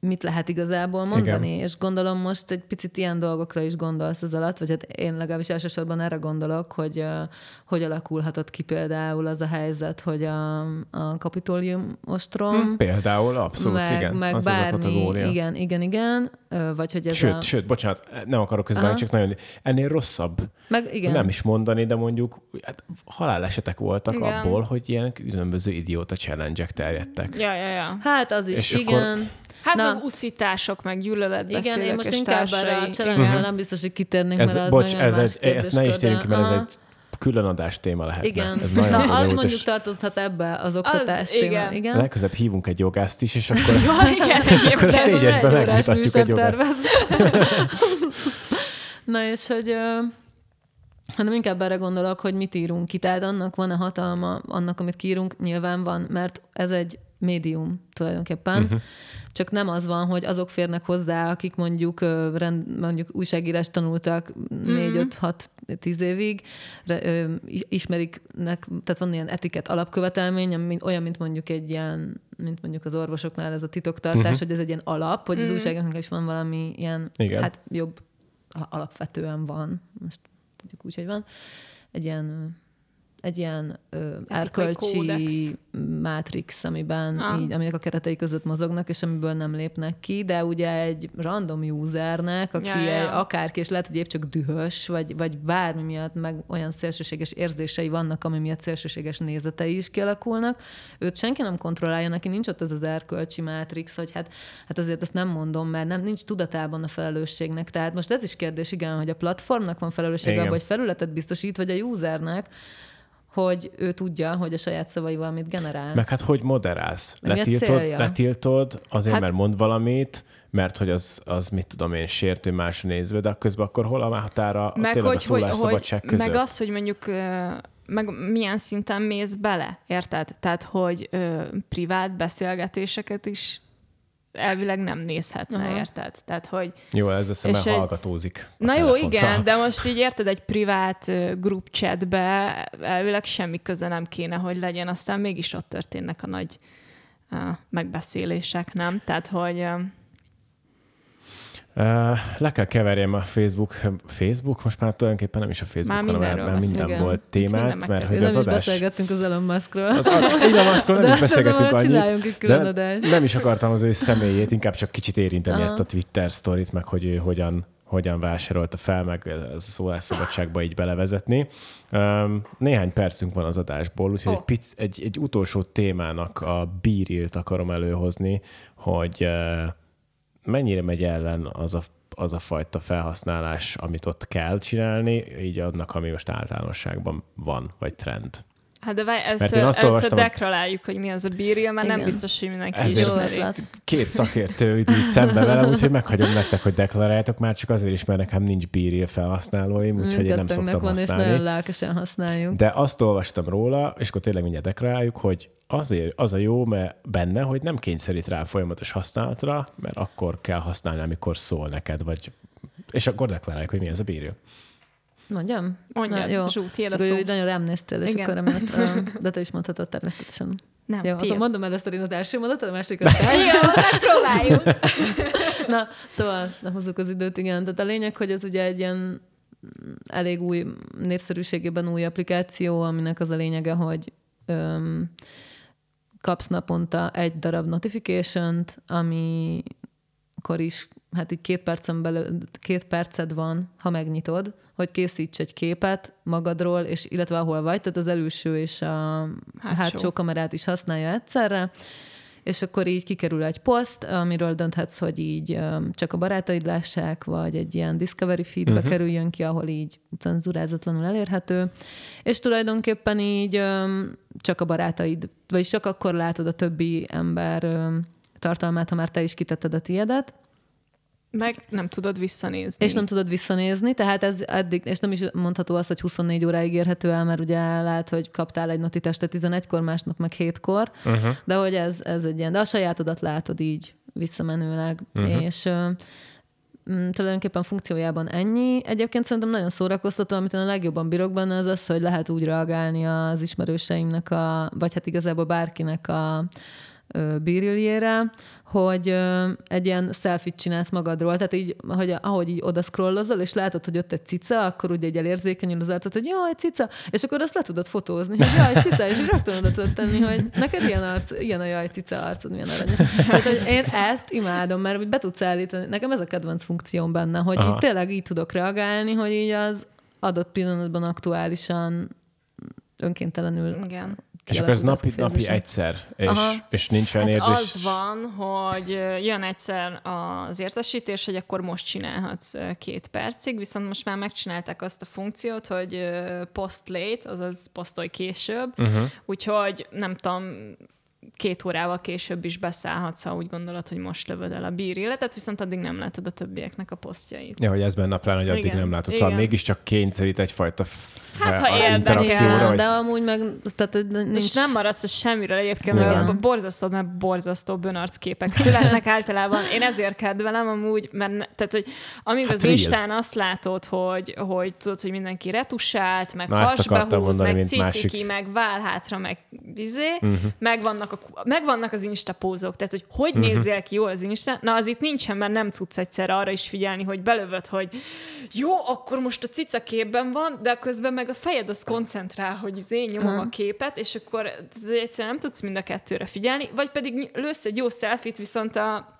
mit lehet igazából mondani, Igen. és gondolom most egy picit ilyen dolgokra is gondolsz az alatt, vagy hát én legalábbis elsősorban erre gondolok, hogy uh, hogy alakulhatott ki például az a helyzet, hogy a, a kapitólium ostrom. Hm, például, abszolút, meg, igen. Meg az bármi, az a igen, igen, igen, vagy hogy ez Sőt, a... sőt, bocsánat, nem akarok közben, csak nagyon, ennél rosszabb. Meg, igen. Nem is mondani, de mondjuk hát, halálesetek voltak igen. abból, hogy ilyen különböző idióta challenge-ek terjedtek. Ja, ja, ja. Hát az is, és igen. Akkor, Hát Na. meg uszítások, meg gyűlöletbeszélek Igen, én most inkább erre a challenge nem biztos, hogy kitérnénk, ez, mert az bocs, ez egy, ezt ne is térjünk ki, mert ez egy külön adás téma lehet. Igen. Ez nagyon Na, az mondjuk tartozhat ebbe az oktatás az, téma. Igen. igen. Legközebb hívunk egy jogászt is, és akkor ezt, ja, igen, és akkor ezt négyesben megmutatjuk egy jogászt. Na és hogy hanem inkább erre gondolok, hogy mit írunk ki. Tehát annak van-e hatalma, annak, amit kiírunk, nyilván van, mert ez egy médium tulajdonképpen. Uh-huh. Csak nem az van, hogy azok férnek hozzá, akik mondjuk, rend, mondjuk újságírás tanultak uh-huh. 4-5-6-10 évig, re, ismerik, tehát van ilyen etiket alapkövetelmény, olyan, mint mondjuk egy ilyen, mint mondjuk az orvosoknál ez a titoktartás, uh-huh. hogy ez egy ilyen alap, hogy uh-huh. az újságoknak is van valami ilyen, Igen. hát jobb, alapvetően van, most tudjuk úgy, hogy van, egy ilyen egy ilyen ö, erkölcsi mátrix, amiben ah. így, aminek a keretei között mozognak, és amiből nem lépnek ki, de ugye egy random usernek, aki ja, ja. Egy, akárki, és lehet, hogy épp csak dühös, vagy, vagy bármi miatt meg olyan szélsőséges érzései vannak, ami miatt szélsőséges nézetei is kialakulnak, őt senki nem kontrollálja, neki nincs ott ez az erkölcsi mátrix, hogy hát, hát azért ezt nem mondom, mert nem nincs tudatában a felelősségnek. Tehát most ez is kérdés, igen, hogy a platformnak van felelőssége, vagy felületet biztosít, vagy a usernek, hogy ő tudja, hogy a saját szavaival mit generál. Meg hát hogy moderálsz? Letiltod, letiltod azért, hát, mert mond valamit, mert hogy az, az mit tudom én, sértő más nézve, de közben akkor hol a határa meg tényleg hogy, a szólásszabadság között? Meg az, hogy mondjuk meg milyen szinten mész bele, érted? Tehát, hogy ö, privát beszélgetéseket is elvileg nem nézhetne, Aha. érted? Tehát, hogy... Jó, ez eszembe egy... hallgatózik. Na jó, igen, de most így érted, egy privát group chatbe elvileg semmi köze nem kéne, hogy legyen, aztán mégis ott történnek a nagy uh, megbeszélések, nem? Tehát, hogy... Le kell keverjem a Facebook, Facebook, most már tulajdonképpen nem is a Facebook, már hanem már minden igen. volt témát, mert hogy az adás... Nem is beszélgettünk az Elon Muskról. Az Elon Muskról nem is beszélgettünk annyit, egy külön de nem is akartam az ő személyét, inkább csak kicsit érinteni Aha. ezt a Twitter sztorit, meg hogy ő hogyan hogyan vásárolta fel, meg ez a szólásszabadságba így belevezetni. Néhány percünk van az adásból, úgyhogy oh. egy, pic, egy, egy utolsó témának a bírilt akarom előhozni, hogy mennyire megy ellen az a, az a fajta felhasználás, amit ott kell csinálni, így annak, ami most általánosságban van, vagy trend. Hát de várj, először, először dekraláljuk, hogy mi az a bírja, mert Igen. nem biztos, hogy mindenki Ezért ismeri. Két szakértő így szembe velem, úgyhogy meghagyom nektek, hogy deklaráljátok, már csak azért is, mert nekem nincs bírja felhasználóim, úgyhogy én nem szoktam van, használni. és nagyon lelkesen használjuk. De azt olvastam róla, és akkor tényleg mindjárt deklaráljuk, hogy azért az a jó mert benne, hogy nem kényszerít rá folyamatos használatra, mert akkor kell használni, amikor szól neked, vagy és akkor deklaráljuk, hogy mi ez a bírja. Mondjam? Mondjam, jó. Zsú, tiéd a szó. Hogy nagyon rám néztél, és Igen. akkor emiatt, de te is mondhatod természetesen. Nem, jó, akkor mondom először én az első mondatot, a másik az első. jó, próbáljuk. Na, szóval, na, hozzuk az időt, igen. Tehát a lényeg, hogy ez ugye egy ilyen elég új, népszerűségében új applikáció, aminek az a lényege, hogy öm, kapsz naponta egy darab notification-t, ami akkor is hát így két, percen belül, két perced van, ha megnyitod, hogy készíts egy képet magadról, és illetve ahol vagy, tehát az előső és a hátsó, hátsó kamerát is használja egyszerre, és akkor így kikerül egy poszt, amiről dönthetsz, hogy így csak a barátaid lássák, vagy egy ilyen Discovery feedbe uh-huh. kerüljön ki, ahol így cenzurázatlanul elérhető, és tulajdonképpen így csak a barátaid, vagy csak akkor látod a többi ember tartalmát, ha már te is kitetted a tiédet, meg nem tudod visszanézni. És nem tudod visszanézni, tehát ez eddig, és nem is mondható az, hogy 24 óráig érhető el, mert ugye lehet, hogy kaptál egy noti testet 11-kor, másnap meg 7-kor, uh-huh. de hogy ez, ez egy ilyen, de a sajátodat látod így visszamenőleg, uh-huh. és uh, tulajdonképpen funkciójában ennyi. Egyébként szerintem nagyon szórakoztató, amit én a legjobban bírok benne, az az, hogy lehet úgy reagálni az ismerőseimnek, a, vagy hát igazából bárkinek a bíriljére, hogy egy ilyen selfie csinálsz magadról, tehát így, hogy ahogy így oda scrollozol, és látod, hogy ott egy cica, akkor ugye egy elérzékenyül az arcot, hogy jaj, cica, és akkor azt le tudod fotózni, hogy jaj, cica, és rögtön oda tudod tenni, hogy neked ilyen, arc, ilyen a jaj, cica arcod, milyen aranyos. Tehát, hogy én ezt imádom, mert be tudsz állítani, nekem ez a kedvenc funkcióm benne, hogy így tényleg így tudok reagálni, hogy így az adott pillanatban aktuálisan önkéntelenül Igen. És akkor ez napi, napi egyszer, és, és nincs olyan hát érzés. az van, hogy jön egyszer az értesítés, hogy akkor most csinálhatsz két percig, viszont most már megcsinálták azt a funkciót, hogy post late, azaz posztolj később, uh-huh. úgyhogy nem tudom, két órával később is beszállhatsz, ha úgy gondolod, hogy most lövöd el a bír életet, viszont addig nem látod a többieknek a posztjait. Ja, hogy ez benne a plán, hogy addig igen, nem látod. Szóval igen. mégiscsak kényszerít egyfajta Hát, ha érdekel, vagy... de amúgy meg... Tehát, nincs... És nem maradsz semmiről egyébként, mert borzasztó, mert borzasztó bönarc képek születnek általában. Én ezért kedvelem amúgy, mert tehát, hogy amíg hát az real. Instán azt látod, hogy, hogy tudod, hogy mindenki retusált, meg Na, hasba húz, mondani, meg ciciki, másik. meg válhátra, meg bizé, uh-huh. Megvannak, a, megvannak az instapózok, tehát hogy hogy uh-huh. nézzél ki jól az Insta, na az itt nincsen, mert nem tudsz egyszer arra is figyelni, hogy belövöd, hogy jó, akkor most a cica képben van, de közben meg a fejed az koncentrál, hogy én nyomom uh-huh. a képet, és akkor egyszerűen nem tudsz mind a kettőre figyelni, vagy pedig lősz egy jó selfit, viszont a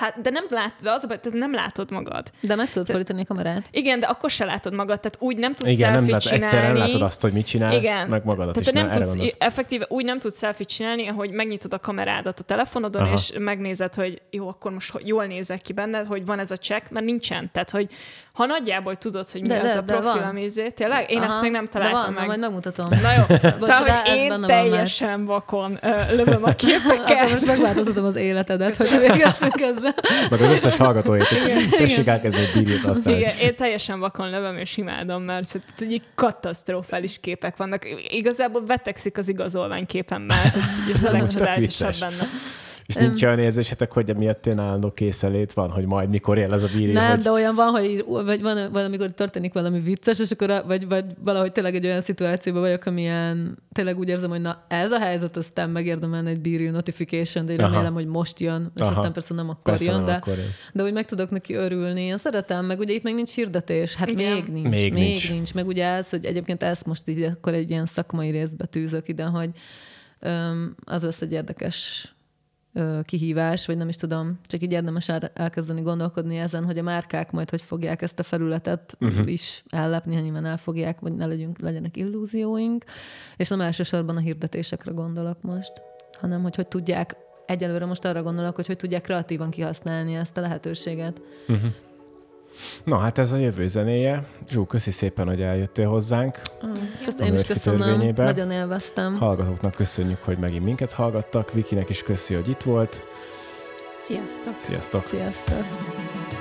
Hát, de nem lát, de az a baj, nem látod magad. De meg tudod fordítani a kamerát. Igen, de akkor se látod magad, tehát úgy nem tudsz Igen, nem, csinálni. Egyszerűen nem látod azt, hogy mit csinálsz, Igen. meg magadat tehát is. Nem tudsz, effektíve úgy nem tudsz selfie csinálni, hogy megnyitod a kamerádat a telefonodon, Aha. és megnézed, hogy jó, akkor most jól nézek ki benned, hogy van ez a check, mert nincsen. Tehát, hogy ha nagyjából tudod, hogy mi de, az de, a profil, ami izé, tényleg? Én Aha, ezt még nem találtam de van, meg. majd megmutatom. Na jó, szóval, hogy én teljesen vakon lövöm a képeket. most megváltoztatom az életedet, hogy végeztünk ezzel. Meg az összes hallgatóit, hogy tessék elkezdeni egy bírjét aztán. Igen, én teljesen vakon lövöm, és imádom, mert egy katasztrofális képek vannak. Igazából betegszik az igazolványképemmel. Ez a legcsodálatosabb benne. És nincs olyan érzésetek, hogy emiatt én állandó készelét van, hogy majd mikor él ez a bírja? Nem, hogy... de olyan van, hogy vagy van, van, amikor történik valami vicces, és akkor vagy, vagy valahogy tényleg egy olyan szituációban vagyok, amilyen tényleg úgy érzem, hogy na ez a helyzet, aztán megérdemelne egy bírja notification, de én remélem, hogy most jön, és Aha. aztán persze nem akkor persze jön, nem de, akkor jön. de úgy meg tudok neki örülni. Én szeretem, meg ugye itt még nincs hirdetés, hát Igen. még nincs, még, még nincs. nincs. Meg ugye ez, hogy egyébként ezt most így akkor egy ilyen szakmai részbe tűzök ide, hogy um, az lesz egy érdekes kihívás, vagy nem is tudom, csak így érdemes elkezdeni gondolkodni ezen, hogy a márkák majd hogy fogják ezt a felületet uh-huh. is ellepni, ha nyilván elfogják, vagy ne legyünk, legyenek illúzióink, és nem elsősorban a hirdetésekre gondolok most, hanem hogy hogy tudják, egyelőre most arra gondolok, hogy hogy tudják kreatívan kihasználni ezt a lehetőséget. Uh-huh. Na hát ez a jövő zenéje. Zsú, köszi szépen, hogy eljöttél hozzánk. Ezt én is köszönöm, nagyon élveztem. Hallgatóknak köszönjük, hogy megint minket hallgattak. Vikinek is köszi, hogy itt volt. Sziasztok! Sziasztok! Sziasztok!